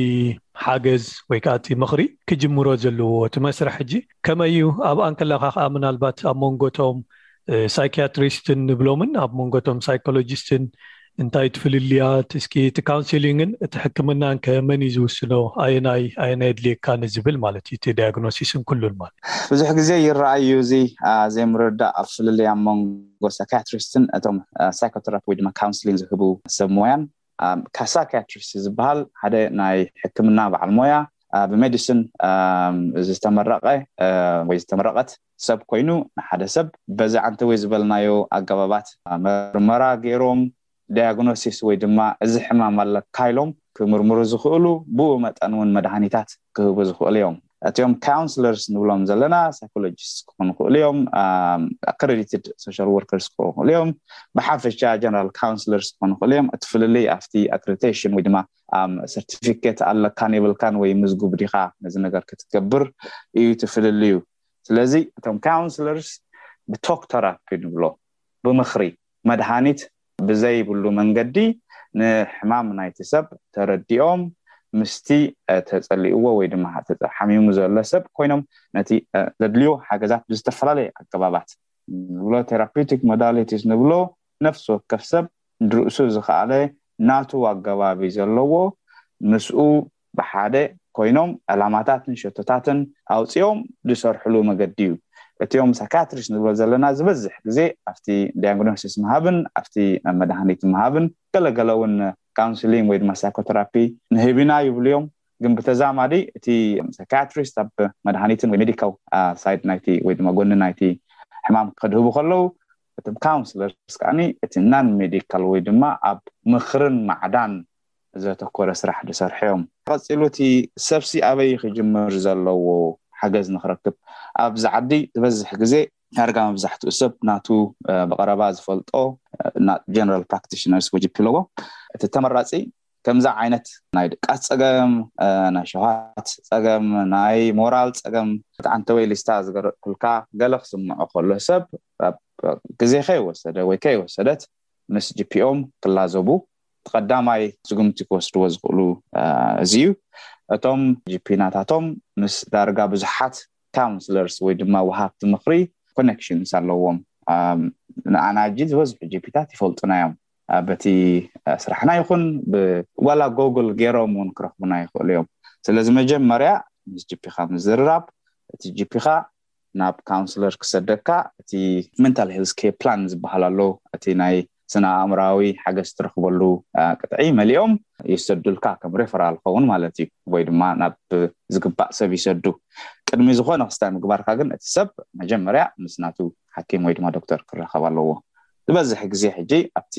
ሓገዝ ወይ ከኣ እቲ ምኽሪ ክጅምሮ ዘለዎ? እቲ መስርሕ ሕጂ ከመይ እዩ? ኣብ ኣንከለኻ ከኣ ምናልባት ኣብ መንጎ እቶም ሳይክያትሪስትን ንብሎምን ኣብ መንጎ እቶም ሳይኮሎጂስትን እንታይ እቲ ፍልልያ? እስኪ እቲ ካውንሲሊንግን እቲ ሕክምናን ከ መን እዩ ዝውስኖ? ኣየናይ ኣየናይ የድልየካ ንዝብል ማለት እዩ እቲ ዳያግኖሲስን ኩሉን ማለት። ብዙሕ ግዜ ይረኣይ እዩ እዚ ዘይምርድዳእ ኣብ ፍልልይ ኣብ መንጎ። ወይ ሳይካትሪስትን እቶም ሳይኮተራፒ ወይ ድማ ካውንስሊን ዝህቡ ሰብ ሞያን ካሳካትሪስ ዝበሃል ሓደ ናይ ሕክምና በዓል ሞያ ብሜዲሲን ዝተመረቐ ወይ ዝተመረቐት ሰብ ኮይኑ ንሓደ ሰብ በዚ ዓንተ ወይ ዝበልናዮ ኣገባባት ምርመራ ገይሮም ዳያግኖሲስ ወይ ድማ እዚ ሕማም ኣለካ ኢሎም ክምርምሩ ዝኽእሉ ብኡ መጠን እውን መድሃኒታት ክህቡ ዝኽእሉ እዮም። እቲኦም ካውንስለርስ ንብሎም ዘለና ሳይኮሎጂስትስ ክኾኑ ይኽእሉ እዮም፣ ኣክረዲትድ ሶሻል ወርከርስ ክኾኑ ይኽእሉ እዮም፣ ብሓፈሻ ጀነራል ካውንስለርስ ክኾኑ ይኽእሉ እዮም። እቲ ፍልልይ ኣብቲ ኣክረዲቴሽን ወይ ድማ ሰርቲፊኬት ኣለካን የብልካን ወይ ምዝጉብ ዲኻ ነዚ ነገር ክትገብር እዩ እቲ ፍልልዩ። ስለዚ እቶም ካውንስለርስ ብቶክ ተራፒ ንብሎ ብምኽሪ መድሃኒት ብዘይብሉ መንገዲ ንሕማም ናይቲ ሰብ ተረዲኦም ምስቲ ተጸሊኡዎ ወይ ድማ ሓሚሙ ዘሎ ሰብ ኮይኖም ነቲ ዘድልዮ ሓገዛት ብዝተፈላለየ ኣገባባት ንብሎ Therapeutic Modalities ንብሎ ነፍሲ ወከፍ ሰብ ንርእሱ ዝኸኣለ ናቱ ኣገባቢ ዘለዎ ምስኡ ብሓደ ኮይኖም ዕላማታትን ሸቶታትን ኣውጺኦም ዝሰርሕሉ መገዲ'ዩ። እቲ'ም ሳይካትሪስት ንብሎ ዘለና ዝበዝሕ ግዜ ኣብቲ ዳያግኖሲስ ምሃብን ኣብቲ መድሃኒት ምሃብን ገለ ገለ'ውን ካውንስሊንግ ወይ ድማ ሳይኮተራፒ ንህብ ኢና ይብሉ'ዮም። ግን ብተዛማዲ እቲ ሳይካትሪስት ኣብ መድሃኒትን ወይ ሜዲካል ሳይድ ናይቲ ወይ ድማ ጎኒ ናይቲ ሕማም ከድህቡ ከለዉ እቶም ካውንስለርስ ከኣ እቲ ናን ሜዲካል ወይ ድማ ኣብ ምኽርን ማዕዳን ዘተኮረ ስራሕ ድሰርሑ'ዮም። ቀጺሉ እቲ ሰብ'ሲ ኣበይ'ዩ ክጅምር ዘለዎ ሓገዝ ንኽረክብ? ኣብዚ ዓዲ ዝበዝሕ ግዜ ዳርጋ መብዛሕትኡ ሰብ ናቱ ብቐረባ ዝፈልጦ ጀነራል ፕራክቲሽነርስ ወይ ጂፒ ኣለዎ። እቲ ተመራጺ ከምዚ ዓይነት ናይ ድቃስ ጸገም፣ ናይ ሸውሃት ጸገም፣ ናይ ሞራል ጸገም፣ እቲ ኣንተወይ ሊስታ ዝገረጽኩልካ ገለ ክስምዖ ከሎ ሰብ ግዜ ከይወሰደ ወይ ከይወሰደት ምስ ጂፒኦም ክላዘቡ እቲ ቀዳማይ ስጉምቲ ክወስድዎ ዝኽእሉ እዚ እዩ። እቶም ጂፒናታቶም ምስ ዳርጋ ብዙሓት ካውንስለርስ ወይ ድማ ወሃብቲ ምኽሪ፣ ኮነክሽንስ፣ ኣለዎም። ንኣና ጂ ዝበዝሑ ጂፒታት ይፈልጡና እዮም። በቲ ስራሕና ይኹን ብ ዋላ ጎግል ገይሮም እውን ክረኽቡና ይኽእሉ እዮም። ስለዚ መጀመርያ ምስ ጂፒኻ ምዝርራብ፣ እቲ ጂፒኻ ናብ ካውንስለር ክሰደካ እቲ መንታል ሄልዝ ኬር ፕላን ዝበሃል ኣሎ እቲ ናይ ስነ ኣእምራዊ ሓገዝ ትረኽበሉ ቅጥዒ መሊኦም ይሰዱልካ ከም ሬፈራል ኸውን ማለት እዩ ወይ ድማ ናብ ዝግባእ ሰብ ይሰዱ ቅድሚ ዝኾነ ክስታይ ምግባርካ ግን እቲ ሰብ መጀመርያ ምስ ናቱ ሓኪም ወይ ድማ ዶክተር ክራኸብ ኣለዎ ዝበዝሕ ግዜ ሕጂ ኣብቲ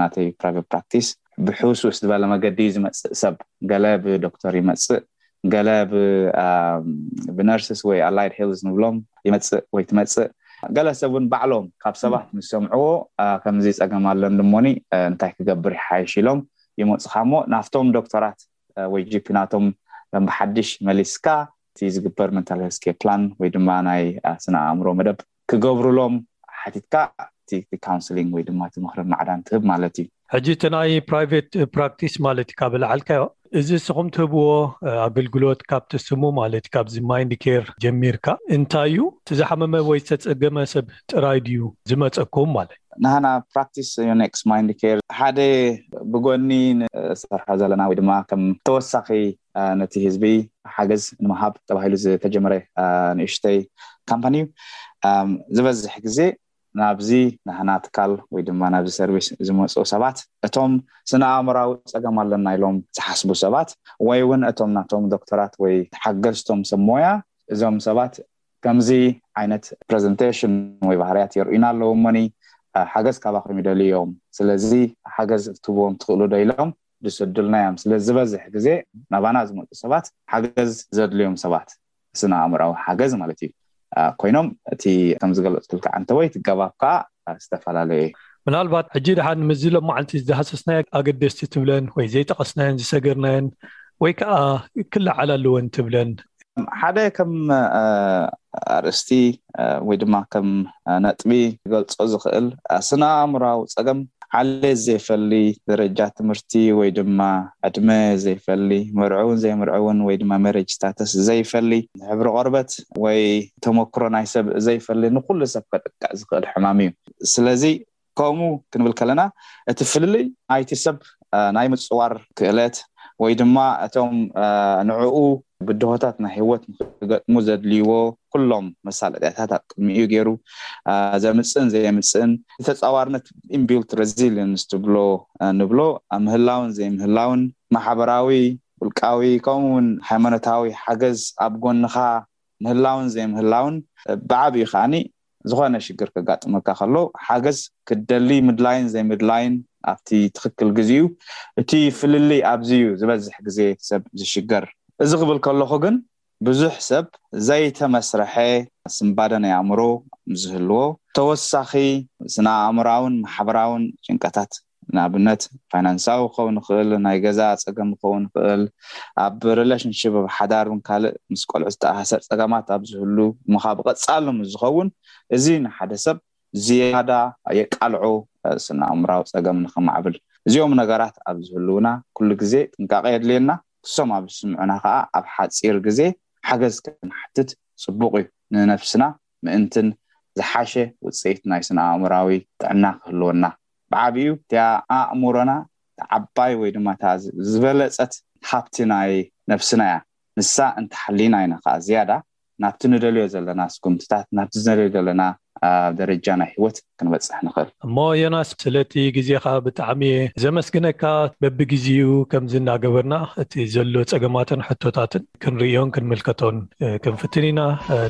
ናተይ ፕራይቨት ፕራክቲስ ብሕውስውስ ዝበለ መገዲ እዩ ዝመጽእ ሰብ ገለ ብዶክተር ይመጽእ ገለ ብነርስስ ወይ ኣላይድ ሄልዝ ንብሎም ይመጽእ ወይ ትመጽእ ገለ ሰብ እውን ባዕሎም ካብ ሰባት ምስ ሰምዕዎ ከምዚ ጸገም ኣሎኒ እሞኒ እንታይ ክገብር ይሓይሽ ኢሎም ይመጹኻ እሞ ናብቶም ዶክተራት ወይ ጂፒ ናቶም ከም ብሓድሽ መሊስካ እቲ ዝግበር መንታል ሄልዝ ኬር ፕላን ወይ ድማ ናይ ስነ ኣእምሮ መደብ ክገብሩሎም ሓቲትካ እቲ ካውንስሊንግ ወይ ድማ እቲ ምኽርን ማዕዳን ትህብ ማለት እዩ። ሕጂ እቲ ናይ ፕራይቬት ፕራክቲስ ማለት ካብ ዝለዓልካዮ እዚ ንስኹም ትህብዎ ኣገልግሎት ካብቲ ስሙ ማለት እዩ ካብዚ ማይንድ ኬር ጀሚርካ እንታይ እዩ እቲ ዝሓመመ ወይ ዝተጸገመ ሰብ ጥራይ ድዩ ዝመጸኩም ማለት እዩ። ናህና ፕራክቲስ ዮኔክስ ማይንድ ኬር ሓደ ብጎኒ ንሰርሖ ዘለና ወይ ድማ ከም ተወሳኺ ነቲ ህዝቢ ሓገዝ ንምሃብ ተባሂሉ ዝተጀመረ ንእሽተይ ካምፓኒ እዩ። ዝበዝሕ ግዜ ናብዚ ናህና ትካል ወይ ድማ ናብዚ ሰርቪስ ዝመጹ ሰባት እቶም ስነ-ኣእምራዊ ጸገም ኣለና ኢሎም ዝሓስቡ ሰባት ወይ ውን እቶም ናቶም ዶክተራት ወይ ሓገዝቶም ሰብ ሞያ እዞም ሰባት ከምዚ ዓይነት ፕረዘንተሽን ወይ ባህርያት የርእዩና ኣለዉ እሞኒ ሓገዝ ካባኹም ይደልዩ እዮም ስለዚ ሓገዝ ክትህብዎም ትኽእሉ ዶ ኢሎም ዝስዱልና እዮም ስለ ዝበዝሕ ግዜ ናባና ዝመጹ ሰባት ሓገዝ ዘድልዮም ሰባት ስነ ኣእምራዊ ሓገዝ ማለት እዩ ኮይኖም እቲ ከም ዝገለጽኩልካ ዓንተወይ ትገባብ ከኣ ዝተፈላለየ እዩ ምናልባት ሕጂ ድሓን ምስዚ ሎማዓንቲ ዝዳህሰስናዮ ኣገደስቲ ትብለን ወይ ዘይጠቐስናዮን ዝሰገርናዮን ወይ ከኣ ክለዓል ኣለወን ትብለን ሓደ ከም ኣርእስቲ ወይ ድማ ከም ነጥቢ ክገልጾ ዝኽእል ስነ-ኣእምሮኣዊ ጸገም ዓሌት ዘይፈሊ፣ ደረጃ ትምህርቲ ወይ ድማ ዕድመ ዘይፈሊ፣ መርዑውን ዘይምርዑውን ወይ ድማ ሜሬጅ ስታተስ ዘይፈሊ፣ ሕብሪ ቆርበት ወይ ተመክሮ ናይ ሰብ ዘይፈሊ ንኹሉ ሰብ ከጥቅዕ ዝኽእል ሕማም እዩ። ስለዚ ከምኡ ክንብል ከለና እቲ ፍልልይ ናይቲ ሰብ ናይ ምጽዋር ክእለት ወይ ድማ እቶም ንዕኡ ብድሆታት ናይ ህይወት ንክገጥሙ ዘድልይዎ ኩሎም መሳለጥያታት ኣብ ቅድሚኡ ገይሩ ዘምጽእን ዘየምጽእን ተጻዋርነት ኢንቢልት ረዚሊየንስ ትብሎ ንብሎ ምህላውን ዘይምህላውን ማሕበራዊ ውልቃዊ ከምኡ እውን ሃይማኖታዊ ሓገዝ ኣብ ጎንኻ ምህላውን ዘይምህላውን ብዓብዩ ከዓኒ ዝኾነ ሽግር ከጋጥመካ ከሎ ሓገዝ ክትደሊ ምድላይን ዘይምድላይን ኣብቲ ትኽክል ግዜ'ዩ። እቲ ፍልልይ ኣብዚ'ዩ ዝበዝሕ ግዜ ሰብ ዝሽገር። እዚ ክብል ከለኹ ግን ብዙሕ ሰብ ዘይተመስረሐ ስንባደ ናይ ኣእምሮ ምስ ዝህልዎ ተወሳኺ ስነ-ኣእምሮኣውን ማሕበራውን ጭንቀታት ንኣብነት ፋይናንሳዊ ክኸውን ይኽእል ናይ ገዛ ጸገም ክኸውን ይኽእል ኣብ ርለሽንሽፕ ኣብ ሓዳር ን ካልእ ምስ ቆልዑ ዝተኣሳሰር ጸገማት ኣብ ዝህሉ እሞ ከኣ ብቐጻሉ ምስ ዝኸውን እዚ ንሓደ ሰብ ዝያዳ የቃልዖ ስነኣእምራዊ ጸገም ንኸማዕብል እዚኦም ነገራት ኣብ ዝህልዉና ኩሉ ግዜ ጥንቃቐ የድልየና እሶም ኣብ ዝስምዑና ከኣ ኣብ ሓጺር ግዜ ሓገዝ ክንሓትት ጽቡቕ እዩ ንነፍስና ምእንትን ዝሓሸ ውጽኢት ናይ ስነኣእምራዊ ጥዕና ክህልወና ብዓቢኡ እቲኣ ኣእሙሮና እታ ዓባይ ወይ ድማ እታ ዝበለጸት ሃብቲ ናይ ነብስና እያ። ንሳ እንተሓሊና ኢና ከኣ ዝያዳ ናብቲ ንደልዮ ዘለና ስጉምትታት ናብቲ ንደልዮ ዘለና ደረጃ ናይ ሂወት ክንበጽሕ ንኽእል። እሞ ዮናስ ስለቲ ግዜኻ ብጣዕሚ እየ ዘመስግነካ በብግዜኡ ከምዚ እናገበርና እቲ ዘሎ ጸገማትን ሕቶታትን ክንርእዮን ክንምልከቶን ክንፍትን ኢና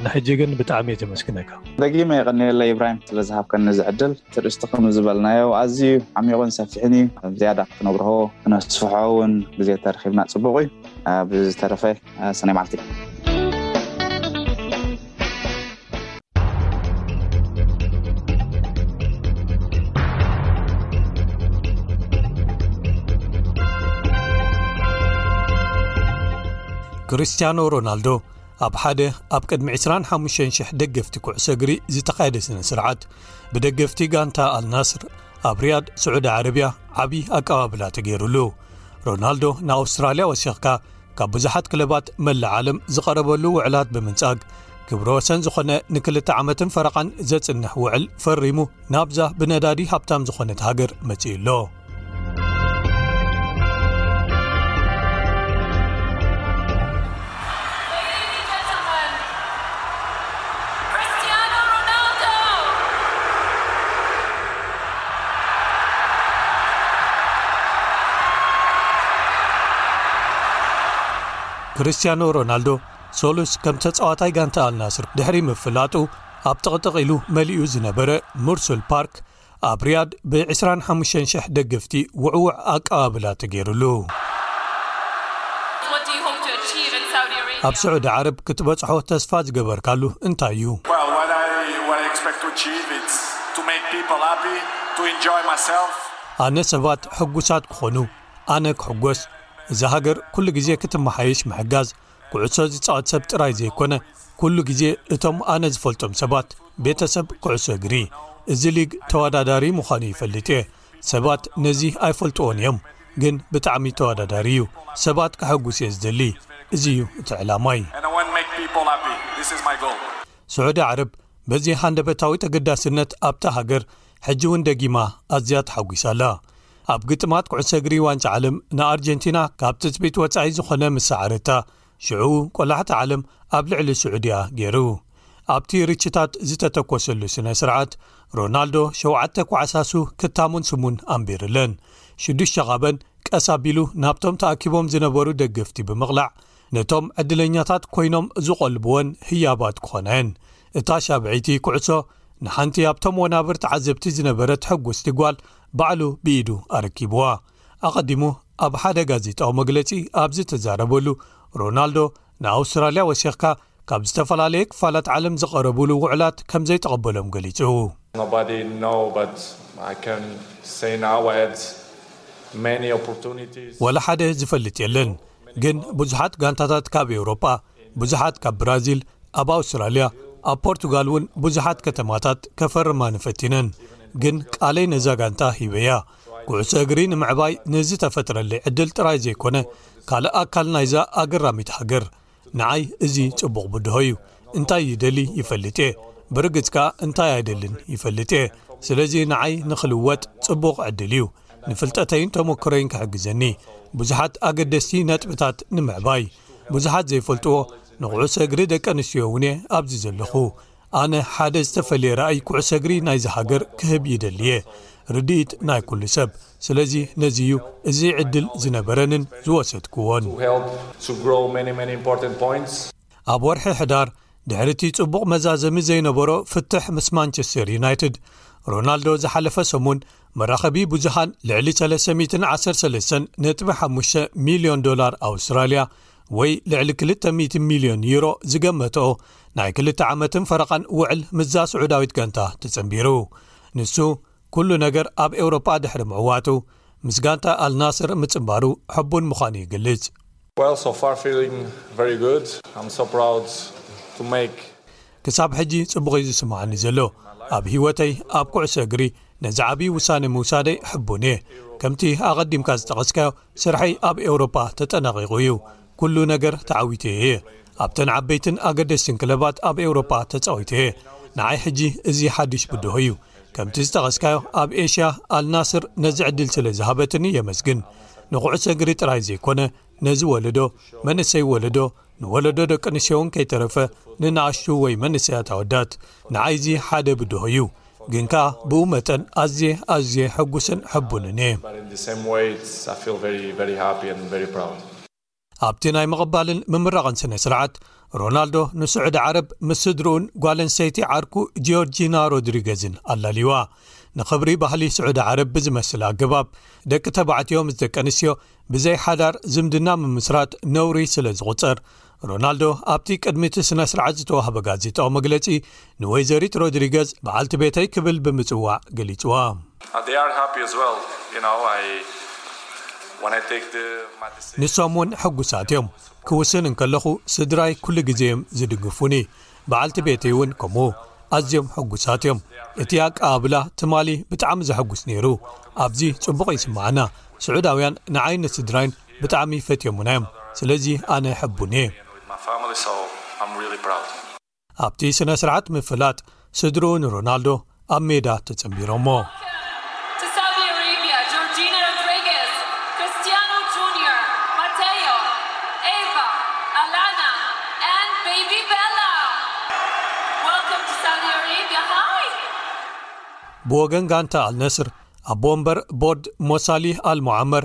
ንሕጂ ግን ብጣዕሚ እየ ዘመስግነካ። ደጊመ የቐንየለይ ኢብራሂም ስለዝሃብከኒ እዚ ዕድል። እቲ ርእስቲ ከም ዝበልናዮ ኣዝዩ ዓሚቑን ሰፊሕን እዩ። ዝያዳ ክትነግርሆ ክነስፍሖ እውን ግዜ ተረኺብና ጽቡቕ እዩ። ብዝተረፈ ሰናይ መዓልቲ። ክርስትያኖ ሮናልዶ ኣብ ሓደ ኣብ ቅድሚ 2ራሓ0 ደገፍቲ ኩዕሰ እግሪ ዝተኻየደ ስነ ስርዓት ብደገፍቲ ጋንታ ኣልናስር ኣብ ርያድ ስዑዲ ዓረብያ ዓብዪ ኣቀባብላ ተገይሩሉ ሮናልዶ ንኣውስትራልያ ወሲኽካ ካብ ብዙሓት ክለባት መላእ ዓለም ዝቐረበሉ ውዕላት ብምንጻግ ክብሮ ወሰን ዝኾነ ንክልተ ዓመትን ፈረቓን ዘጽንሕ ውዕል ፈሪሙ ናብዛ ብነዳዲ ሃብታም ዝኾነት ሃገር መጺኡ ኣሎ ክርስትያኖ ሮናልዶ ሰሉስ ከም ተጻዋታይ ጋንተ ኣልናስር ድሕሪ ምፍላጡ ኣብ ጥቕጥቕ ኢሉ መሊኡ ዝነበረ ሙርሱል ፓርክ ኣብ ርያድ ብ 25ሽሕ ደገፍቲ ውዕዉዕ ኣቀባብላ ተገይሩሉ። ኣብ ስዑዲ ዓረብ ክትበጽሖ ተስፋ ዝገበርካሉ እንታይ እዩ? ኣነ ሰባት ሕጉሳት ክኾኑ፣ ኣነ ክሕጎስ፣ እዛ ሃገር ኩሉ ግዜ ክትመሓየሽ ምሕጋዝ፣ ኩዕሶ ዝጻወት ሰብ ጥራይ ዘይኮነ ኩሉ ግዜ እቶም ኣነ ዝፈልጦም ሰባት ቤተሰብ ኩዕሶ እግሪ እዚ ሊግ ተወዳዳሪ ምዃኑ ይፈልጥ እየ ሰባት ነዚ ኣይፈልጥዎን እዮም ግን ብጣዕሚ ተወዳዳሪ እዩ ሰባት ከሐጉስ እየ ዝደሊ እዚ እዩ እቲ ዕላማይ ስዑዲ ዓረብ በዚ ሃንደበታዊ ተገዳስነት ኣብታ ሃገር ሕጂ እውን ደጊማ ኣዝያ ተሓጒሳ ኣላ። ኣብ ግጥማት ኩዕሶ እግሪ ዋንጫ ዓለም ንኣርጀንቲና ካብ ትጽቢት ወጻኢ ዝኾነ ምስ ሰዓረታ፣ ሽዑ ቆላሕታ ዓለም ኣብ ልዕሊ ስዑድያ ገይሩ። ኣብቲ ርችታት ዝተተኮሰሉ ስነ ስርዓት፣ ሮናልዶ ሸውዓተ ኳዕሳሱ ክታሙን ስሙን ኣንቢርለን። ሽዱሽተ ካበን ቀስ ኣቢሉ ናብቶም ተኣኪቦም ዝነበሩ ደገፍቲ ብምቕላዕ ነቶም ዕድለኛታት ኮይኖም ዝቖልቡወን ህያባት ክኾና'የን። እታ ሻብዐይቲ ኩዕሶ ንሓንቲ ኣብቶም ወናብር ተዓዘብቲ ዝነበረት ሕጉስቲ ጓል ባዕሉ ብኢዱ ኣረኪብዋ። ኣቐዲሙ ኣብ ሓደ ጋዜጣዊ መግለጺ ኣብ ዝተዛረበሉ፣ ሮናልዶ ንኣውስትራልያ ወሲኽካ ካብ ዝተፈላለየ ክፋላት ዓለም ዝቐረብሉ ውዕላት ከም ዘይተቐበሎም ገሊጹ። ዋላ ሓደ ዝፈልጥ የለን፣ ግን ብዙሓት ጋንታታት ካብ ኤውሮጳ፣ ብዙሓት ካብ ብራዚል፣ ኣብ ኣውስትራልያ፣ ኣብ ፖርቱጋል ውን ብዙሓት ከተማታት ከፈርማኒ ፈቲነን ግን ቃለይ ነዛ ጋንታ ሂበያ። ኩዕሶ እግሪ ንምዕባይ ንዝተፈጥረለይ ዕድል ጥራይ ዘይኮነ ካልእ ኣካል ናይዛ ኣገራሚት ሃገር ንዓይ እዚ ጽቡቕ ብድሆ እዩ። እንታይ ይደሊ ይፈልጥ እየ ብርግጽ ከኣ እንታይ ኣይደልን ይፈልጥ እየ ስለዚ ንዓይ ንኽልወጥ ጽቡቕ ዕድል እዩ ንፍልጠተይን ተመክሮይን ክሕግዘኒ ብዙሓት ኣገደስቲ ነጥብታት ንምዕባይ። ብዙሓት ዘይፈልጥዎ ንኩዕሶ እግሪ ደቂ ኣንስትዮ እውንየ ኣብዚ ዘለኹ ኣነ ሓደ ዝተፈለየ ራእይ ኩዕሶ እግሪ ናይዚ ሃገር ክህብ ይደሊየ ርድኢት ናይ ኩሉ ሰብ ስለዚ ነዚ እዩ እዚ ዕድል ዝነበረንን ዝወሰድክዎን ኣብ ወርሒ ሕዳር ድሕሪ እቲ ጽቡቕ መዛዘሚ ዘይነበሮ ፍትሕ ምስ ማንቸስተር ዩናይትድ ሮናልዶ ዝሓለፈ ሰሙን መራኸቢ ብዙሃን ልዕሊ ሰለስተ ሚእትን ዓሰርተ ሰለስተን ነጥቢ ሓሙሽተ ሚልዮን ዶላር ኣውስትራልያ ወይ ልዕሊ ክልተ ሚእቲ ሚልዮን ዩሮ ዝገመትኦ ናይ ክልተ ዓመትን ፈረቓን ውዕል ምስዛ ስዑዳዊት ጋንታ ተጸንቢሩ ንሱ ኩሉ ነገር ኣብ ኤውሮጳ ድሕሪ ምዕዋቱ ምስ ጋንታ ኣልናስር ምጽንባሩ ሕቡን ምዃኑ ይግልጽ Well so far feeling very good I'm so proud to make ክሳብ ሕጂ ጽቡቕ'ዩ ዝስምዓኒ ዘሎ። ኣብ ህይወተይ ኣብ ኩዕሶ እግሪ ነዚ ዓቢ ውሳነ ምውሳደይ ሕቡን'የ። ከምቲ ኣቐዲምካ ዝጠቐስካዮ ስርሐይ ኣብ ኤውሮጳ ተጠናቒቑ እዩ። ኩሉ ነገር ተዓዊተዮ እየ። ኣብተን ዓበይትን ኣገደስትን ክለባት ኣብ ኤውሮጳ ተጻዊተዮ። ንዓይ ሕጂ እዚ ሓድሽ ብድሆ'ዩ። ከምቲ ዝጠቐስካዮ ኣብ ኤሽያ ኣልናስር ነዚ ዕድል ስለ ዝሃበትኒ የመስግን ንኩዕሶ እግሪ ጥራይ ዘይኮነ ነዚ ወለዶ መንእሰይ ወለዶ ንወለዶ ደቂ ኣንስትዮ እውን ከይተረፈ ንናኣሽቱ ወይ መንእሰያት ኣወዳት ንዓይዚ ሓደ ብድሆ እዩ ግን ከኣ ብኡ መጠን ኣዝየ ኣዝየ ሕጉስን ሕቡንን እየ ኣብቲ ናይ ምቕባልን ምምራቕን ስነ ስርዓት ሮናልዶ ንስዑዲ ዓረብ ምስ ስድርኡን ጓለንሰይቲ ዓርኩ ጂዮርጂና ሮድሪገዝን ኣላልዩዋ ንኽብሪ ባህሊ ስዑዲ ዓረብ ብዝመስል ኣገባብ ደቂ ተባዕትዮ ምስ ደቂ ኣንስትዮ ብዘይ ሓዳር ዝምድና ምምስራት ነውሪ ስለ ዝቝጸር ሮናልዶ ኣብቲ ቅድሚቲ ስነ ስርዓት ዝተዋህበ ጋዜጣዊ መግለጺ ንወይዘሪት ሮድሪገዝ በዓልቲ ቤተይ ክብል ብምጽዋዕ ገሊጽዋ። ንሶም እውን ሕጉሳት እዮም። ክውስን እንከለኹ ስድራይ ኩሉ ግዜ እዮም ዝድግፉኒ፣ በዓልቲ ቤተይ እውን ከምኡ። ኣዝዮም ሕጉሳት እዮም። እቲ ኣቀባብላ ትማሊ ብጣዕሚ ዘሐጉስ ነይሩ። ኣብዚ ጽቡቕ ይስምዓና። ስዑዳውያን ንዓይን ንስድራይን ብጣዕሚ ፈትዮሙና እዮም፣ ስለዚ ኣነ ሕቡን እየ። ኣብቲ ስነስርዓት ምፍላጥ ስድርኡ ንሮናልዶ ኣብ ሜዳ ተጸንቢሮሞ። ብወገን ጋንታ ኣልነስር ኣቦ ወንበር ቦርድ ሞሳሊህ ኣልሞዓመር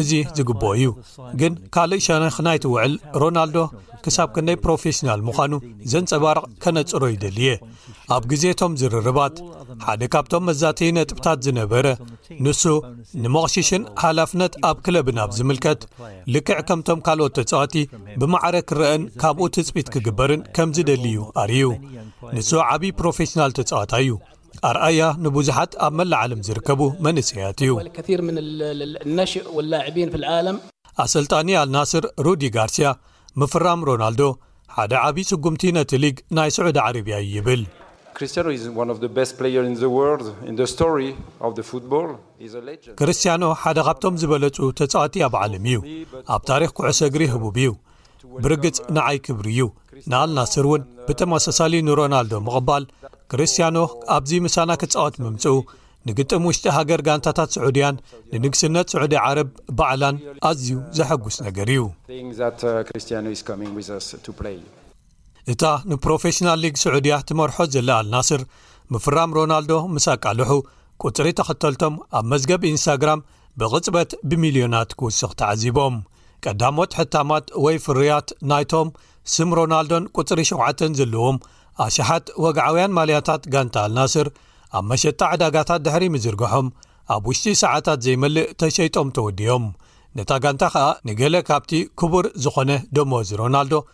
እዚ ዝግብኦ እዩ ግን ካልእ ሸነኽ ናይቲ ውዕል ሮናልዶ ክሳብ ክንደይ ፕሮፌሽናል ምዃኑ ዘንጸባርቕ ከነጽሮ ይደሊ እየ ኣብ ግዜ እቶም ዝርርባት ሓደ ካብቶም መዛተዪ ነጥብታት ዝነበረ ንሱ ንመቕሽሽን ሓላፍነት ኣብ ክለብን ኣብ ዝምልከት ልክዕ ከምቶም ካልኦት ተጻዋቲ ብማዕረ ክረአን ካብኡ ትጽቢት ክግበርን ከም ዝደሊ እዩ ኣርዩ ንሱ ዓብዪ ፕሮፌሽናል ተጻዋታ እዩ ኣርኣያ ንብዙሓት ኣብ መላእ ዓለም ዝርከቡ መንእሰያት እዩ። ኣሰልጣኒ ኣልናስር ሩዲ ጋርስያ፣ ምፍራም ሮናልዶ ሓደ ዓቢ ስጉምቲ ነቲ ሊግ ናይ ስዑዲ ዓረብያ እዩ ይብል። ክርስትያኖ ሓደ ካብቶም ዝበለጹ ተጻወቲ ኣብ ዓለም እዩ። ኣብ ታሪኽ ኩዕሶ እግሪ ህቡብ እዩ። ብርግጽ ንዓይ ክብሪ እዩ ንኣልናስር እውን ብተመሳሳሊ ንሮናልዶ ምቕባል ክርስትያኖ ኣብዚ ምሳና ክጻወት ምምጽኡ ንግጥም ውሽጢ ሃገር ጋንታታት ስዑድያን ንንግስነት ስዑዲ ዓረብ ባዕላን ኣዝዩ ዘሐጉስ ነገር እዩ እታ ንፕሮፌሽናል ሊግ ስዑድያ ትመርሖ ዘለ ኣልናስር ምፍራም ሮናልዶ ምስ ኣቃልሑ ቁጽሪ ተኸተልቶም ኣብ መዝገብ ኢንስታግራም ብቕጽበት ብሚልዮናት ክውስኽ ተዓዚቦም ቀዳሞት ሕታማት ወይ ፍርያት ናይቶም ስም ሮናልዶን ቁጽሪ ሸውዓተን ዘለዎም ኣሽሓት ወግዓውያን ማልያታት ጋንታ ኣልናስር ኣብ መሸጣ ዕዳጋታት ድሕሪ ምዝርግሖም ኣብ ውሽጢ ሰዓታት ዘይመልእ ተሸይጦም ተወድዮም ነታ ጋንታ ከኣ ንገለ ካብቲ ክቡር ዝኾነ ደሞዝ ሮናልዶ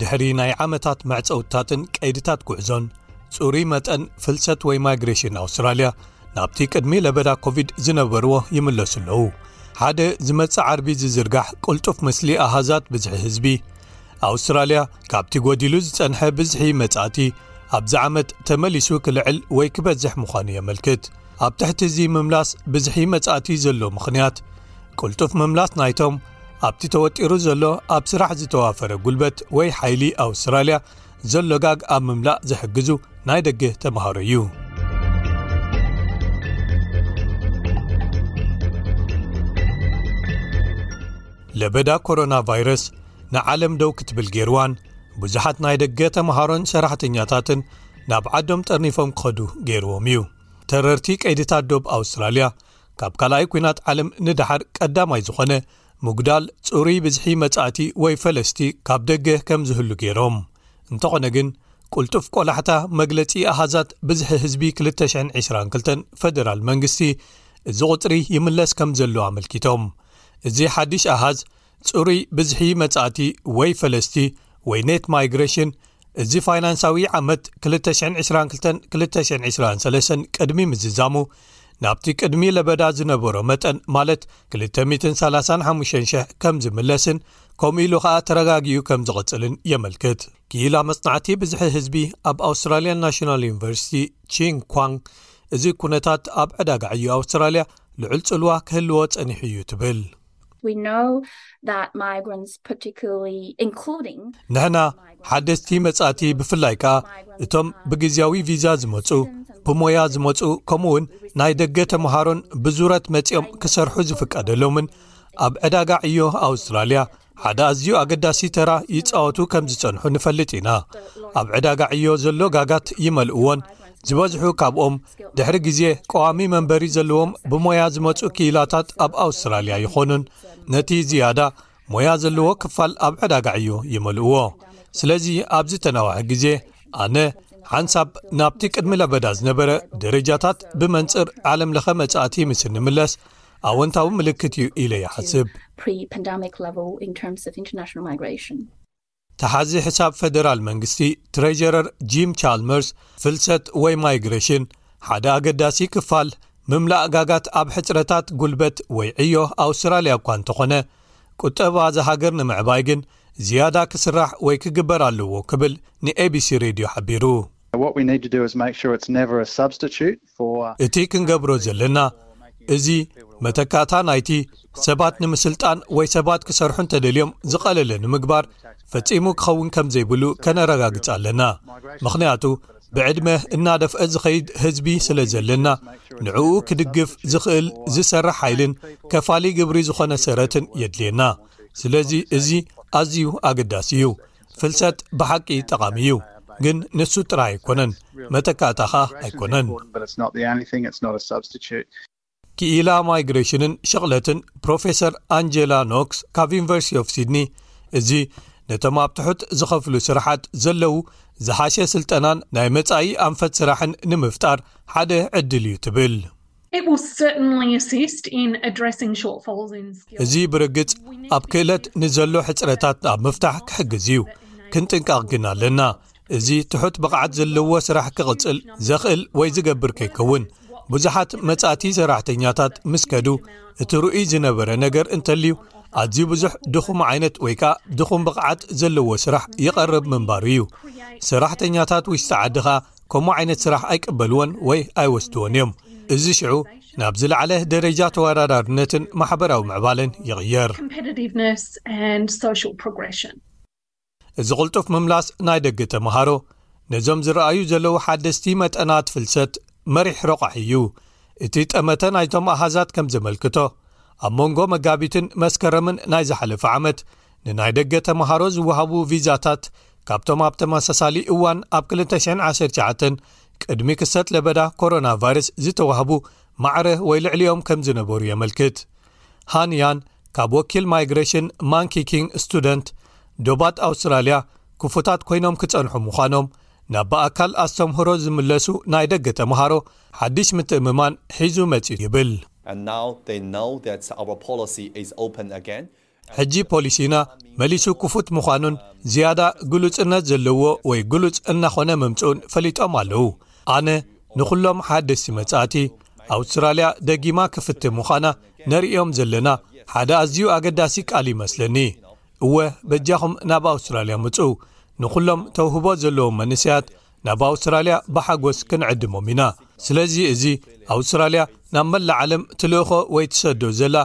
ድሕሪ ናይ ዓመታት መዕጸውትታትን ቀይድታት ጉዕዞን ጽሩይ መጠን ፍልሰት ወይ ማይግሬሽን ኣውስትራልያ ናብቲ ቅድሚ ለበዳ ኮቪድ ዝነበርዎ ይምለሱ ኣለዉ ሓደ ዝመጽእ ዓርቢ ዝዝርጋሕ ቅልጡፍ ምስሊ ኣሃዛት ብዝሒ ህዝቢ ኣውስትራልያ ካብቲ ጎዲሉ ዝጸንሐ ብዝሒ መጻእቲ ኣብዚ ዓመት ተመሊሱ ክልዕል ወይ ክበዝሕ ምዃኑ የመልክት ኣብ ትሕቲ እዚ ምምላስ ብዝሒ መጻእቲ ዘሎ ምኽንያት ቅልጡፍ ምምላስ ናይቶም ኣብቲ ተወጢሩ ዘሎ ኣብ ስራሕ ዝተዋፈረ ጉልበት ወይ ሓይሊ ኣውስትራልያ ዘሎ ጋግ ኣብ ምምላእ ዝሕግዙ ናይ ደገ ተምሃሮ እዩ ለበዳ ኮሮና ቫይረስ ንዓለም ደው ክትብል ገይርዋን ብዙሓት ናይ ደገ ተምሃሮን ሰራሕተኛታትን ናብ ዓዶም ጠርኒፎም ክኸዱ ገይርዎም እዩ። ተረርቲ ቀይድታት ዶብ ኣውስትራልያ፣ ካብ ካልኣይ ኲናት ዓለም ንደሓር ቀዳማይ ዝኾነ ምጉዳል ጽሩይ ብዝሒ መጻእቲ ወይ ፈለስቲ ካብ ደገ ከም ዝህሉ ገይሮም። እንተኾነ ግን፣ ቅልጡፍ ቆላሕታ መግለጺ ኣሃዛት ብዝሒ ህዝቢ ክልተ ሽሕን ዕስራን ክልተን ፈደራል መንግስቲ እዚ ቁጽሪ ይምለስ ከም ዘሎ ኣመልኪቶም። እዚ ሓድሽ ኣሃዝ ጽሩይ ብዝሒ መጻእቲ ወይ ፈለስቲ ወይ ኔት ማይግረሽን እዚ ፋይናንሳዊ ዓመት 222-223 ቅድሚ ምዝዛሙ ናብቲ ቅድሚ ለበዳ ዝነበሮ መጠን ማለት 235,0000 ከም ዝምለስን ከምኡ ኢሉ ከኣ ተረጋጊኡ ከም ዝቕጽልን የመልክት ክኢላ መጽናዕቲ ብዝሒ ህዝቢ ኣብ ኣውስትራልያ ናሽናል ዩኒቨርሲቲ ቺን ኳንግ እዚ ኩነታት ኣብ ዕዳጋ ዕዩ ኣውስትራልያ ልዑል ጽልዋ ክህልዎ ጸኒሑ እዩ ትብል ንሕና ሓደስቲ መጻእቲ ብፍላይ ከኣ እቶም ብግዜያዊ ቪዛ ዝመጹ ብሞያ ዝመጹ ከምኡ ውን ናይ ደገ ተምሃሮን ብዙረት መጺኦም ክሰርሑ ዝፍቀደሎምን ኣብ ዕዳጋ ዕዮ ኣውስትራልያ ሓደ ኣዝዩ ኣገዳሲ ተራ ይጻወቱ ከም ዝጸንሑ ንፈልጥ ኢና ኣብ ዕዳጋ ዕዮ ዘሎ ጋጋት ይመልእዎን ዝበዝሑ ካብኦም ድሕሪ ግዜ ቀዋሚ መንበሪ ዘለዎም ብሞያ ዝመጹ ክኢላታት ኣብ ኣውስትራልያ ይኾኑን ነቲ ዝያዳ ሞያ ዘለዎ ክፋል ኣብ ዕዳጋዕ እዩ ይመልእዎ ስለዚ ኣብዚ ተናዋሒ ግዜ ኣነ ሓንሳብ ናብቲ ቅድሚ ለበዳ ዝነበረ ደረጃታት ብመንፅር ዓለም ለኸ መጻእቲ ምስ እንምለስ ኣወንታዊ ምልክት እዩ ኢለ ይሓስብ ተሓዚ ሕሳብ ፈደራል መንግስቲ ትሬዠረር ጂም ቻልመርስ ፍልሰት ወይ ማይግረሽን ሓደ ኣገዳሲ ክፋል ምምላእ ጋጋት ኣብ ሕፅረታት ጉልበት ወይ ዕዮ ኣውስትራልያ እኳ እንተኾነ ቁጠባ እዛ ሃገር ንምዕባይ ግን ዝያዳ ክስራሕ ወይ ክግበር ኣለዎ ክብል ንኤቢሲ ሬድዮ ሓቢሩ። What we need to do is make sure it's never a substitute. እቲ ክንገብሮ ዘለና እዚ መተካእታ ናይቲ ሰባት ንምስልጣን ወይ ሰባት ክሰርሑ እንተደልዮም ዝቐለለ ንምግባር ፈጺሙ ክኸውን ከም ዘይብሉ ከነረጋግጽ ኣለና ምኽንያቱ ብዕድመ እናደፍአ ዝኸይድ ህዝቢ ስለ ዘለና ንዕኡ ክድግፍ ዝኽእል ዝሰርሕ ሓይልን ከፋሊ ግብሪ ዝኾነ ሰረትን የድልየና ስለዚ እዚ ኣዝዩ ኣገዳሲ እዩ ፍልጠት ብሓቂ ጠቓሚ እዩ ግን ንሱ ጥራይ ኣይኮነን መተካእታ ኸኣ ኣይኮነን። ክኢላ ማይግሬሽንን ሽቕለትን ፕሮፌሰር ኣንጀላ ኖክስ ካብ ዩኒቨርሲቲ ኦፍ ሲድኒ እዚ ነቶም ኣብ ትሑት ዝኸፍሉ ስራሓት ዘለዉ ዝሓሸ ስልጠናን ናይ መጻኢ ኣንፈት ስራሕን ንምፍጣር ሓደ ዕድል እዩ ትብል። እዚ ብርግጽ ኣብ ክእለት ንዘሎ ሕጽረታት ኣብ ምፍታሕ ክሕግዝ እዩ ክንጥንቀቕ ግን ኣለና እዚ ትሑት ብቕዓት ዘለዎ ስራሕ ክቕጽል ዘኽእል ወይ ዝገብር ከይከውን ብዙሓት መጻእቲ ሰራሕተኛታት ምስ ከዱ እቲ ርኡይ ዝነበረ ነገር እንተልዩ ኣዝዩ ብዙሕ ድኹም ዓይነት ወይ ከኣ ድኹም ብቕዓት ዘለዎ ስራሕ ይቐርብ ምንባሩ እዩ ሰራሕተኛታት ውሽጢ ዓዲ ኸኣ ከምኡ ዓይነት ስራሕ ኣይቅበልዎን ወይ ኣይወስድዎን እዮም እዚ ሽዑ ናብ ዝለዓለ ደረጃ ተወዳዳርነትን ማሕበራዊ ምዕባለን ይቕየር። እዚ ቅልጡፍ ምምላስ ናይ ደገ ተመሃሮ ነዞም ዝረኣዩ ዘለዉ ሓደስቲ መጠናት ፍልሰት መሪሕ ረቋሒ እዩ። እቲ ጠመተ ናይቶም ኣሃዛት ከም ዘመልክቶ ኣብ መንጎ መጋቢትን መስከረምን ናይ ዝሓለፈ ዓመት ንናይ ደገ ተመሃሮ ዝወሃቡ ቪዛታት ካብቶም ኣብ ተመሳሳሊ እዋን ኣብ 219 ቅድሚ ክሰት ለበዳ ኮሮና ቫይረስ ዝተዋህቡ ማዕረ ወይ ልዕሊኦም ከም ዝነበሩ የመልክት ሃንያን ካብ ወኪል ማይግሬሽን ማንኪኪንግ ስቱደንት ዶባት ኣውስትራልያ ክፉታት ኮይኖም ክጸንሑ ምዃኖም ናብ ብኣካል ኣስተምህሮ ዝምለሱ ናይ ደገ ተምሃሮ ሓድሽ ምትእምማን ሒዙ መጽዩ ይብል ሕጂ ፖሊሲና መሊሱ ክፉት ምዃኑን ዝያዳ ግሉጽነት ዘለዎ ወይ ግሉጽ እናኾነ ምምጽኡን ፈሊጦም ኣለዉ። ኣነ ንኹሎም ሓደስቲ መጻእቲ፣ ኣውስትራልያ ደጊማ ክፍቲ ምዃና ነርእዮም ዘለና ሓደ ኣዝዩ ኣገዳሲ ቃል ይመስለኒ። እወ በጃኹም ናብ ኣውስትራልያ ምጹ። ንኹሎም ተውህቦ ዘለዎም መንእሰያት፣ ናብ ኣውስትራልያ ብሓጎስ ክንዕድሞም ኢና ስለዚ እዚ ኣውስትራልያ ናብ መላእ ዓለም ትልእኾ ወይ ትሰዶ ዘላ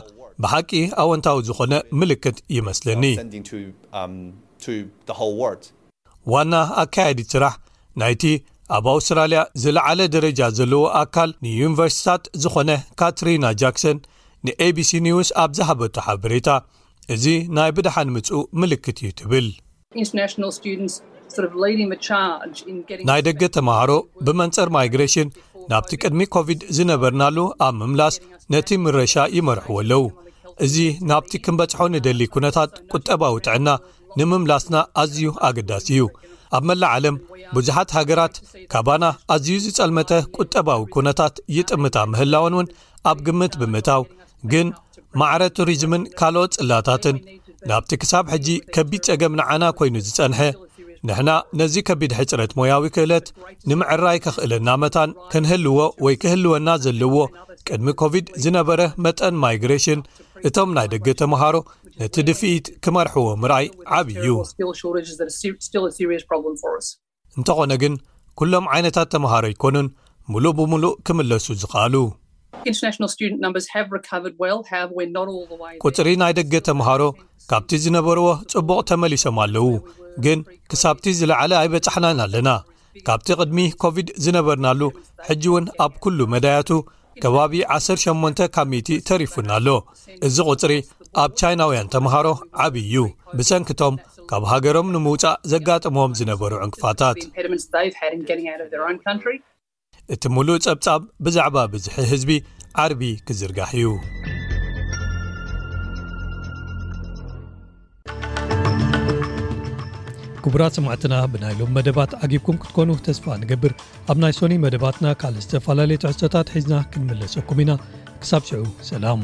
ብሓቂ ኣወንታዊ ዝኾነ ምልክት ይመስለኒ ዋና ኣካየዲ ስራሕ ናይቲ ኣብ ኣውስትራልያ ዝለዓለ ደረጃ ዘለዎ ኣካል ንዩኒቨርሲታት ዝኾነ ካትሪና ጃክሰን ንኤቢሲ ኒውስ ኣብ ዝሃበቱ ሓበሬታ እዚ ናይ ብድሓን ምፁ ምልክት እዩ ትብል ናይ ደገ ተማሃሮ ብመንጽር ማይግረሽን ናብቲ ቅድሚ ኮቪድ ዝነበርናሉ ኣብ ምምላስ ነቲ ምረሻ ይመርሕዎ ኣለዉ እዚ ናብቲ ክንበጽሖ ንደሊ ኩነታት ቁጠባዊ ጥዕና ንምምላስና ኣዝዩ ኣገዳሲ እዩ ኣብ መላእ ዓለም ብዙሓት ሃገራት ካባና ኣዝዩ ዝጸልመተ ቁጠባዊ ኩነታት ይጥምታ ምህላወን እውን ኣብ ግምት ብምእታው ግን ማዕረ ቱሪዝምን ካልኦት ጽላታትን ናብቲ ክሳብ ሕጂ ከቢድ ጸገም ንዓና ኮይኑ ዝጸንሐ ንሕና ነዚ ከቢድ ሕጽረት ሞያዊ ክእለት ንምዕራይ ከኽእለና መታን ክንህልዎ ወይ ክህልወና ዘለዎ ቅድሚ ኮቪድ ዝነበረ መጠን ማይግሬሽን እቶም ናይ ደገ ተምሃሮ ነቲ ድፍኢት ክመርሕዎ ምርኣይ ዓብዩ እንተኾነ ግን ኩሎም ዓይነታት ተመሃሮ ኣይኮኑን ምሉእ ብምሉእ ክምለሱ ዝኸኣሉ። ቁጽሪ ናይ ደገ ተመሃሮ ካብቲ ዝነበርዎ ጽቡቕ ተመሊሶም ኣለዉ፣ ግን ክሳብቲ ዝለዓለ ኣይበጻሕናን ኣለና። ካብቲ ቅድሚ ኮቪድ ዝነበርናሉ ሕጂ'ውን ኣብ ኩሉ መዳያቱ ከባቢ ዓሰርተ ሸሞንተ ካብ ሚእቲ ተሪፉና ኣሎ እዚ ቁፅሪ ኣብ ቻይናውያን ተምሃሮ ዓብይ እዩ ብሰንኪቶም ካብ ሃገሮም ንምውፃእ ዘጋጥሞም ዝነበሩ ዕንቅፋታት እቲ ሙሉእ ፀብፃብ ብዛዕባ ብዝሒ ህዝቢ ዓርቢ ክዝርጋሕ እዩ ክቡራት ሰማዕትና ብናይ ሎም መደባት ዓጊብኩም ክትኮኑ ተስፋ ንገብር ኣብ ናይ ሶኒ መደባትና ካልእ ዝተፈላለየ ትሕዝቶታት ሒዝና ክንምለሰኩም ኢና ክሳብ ሽዑ ሰላም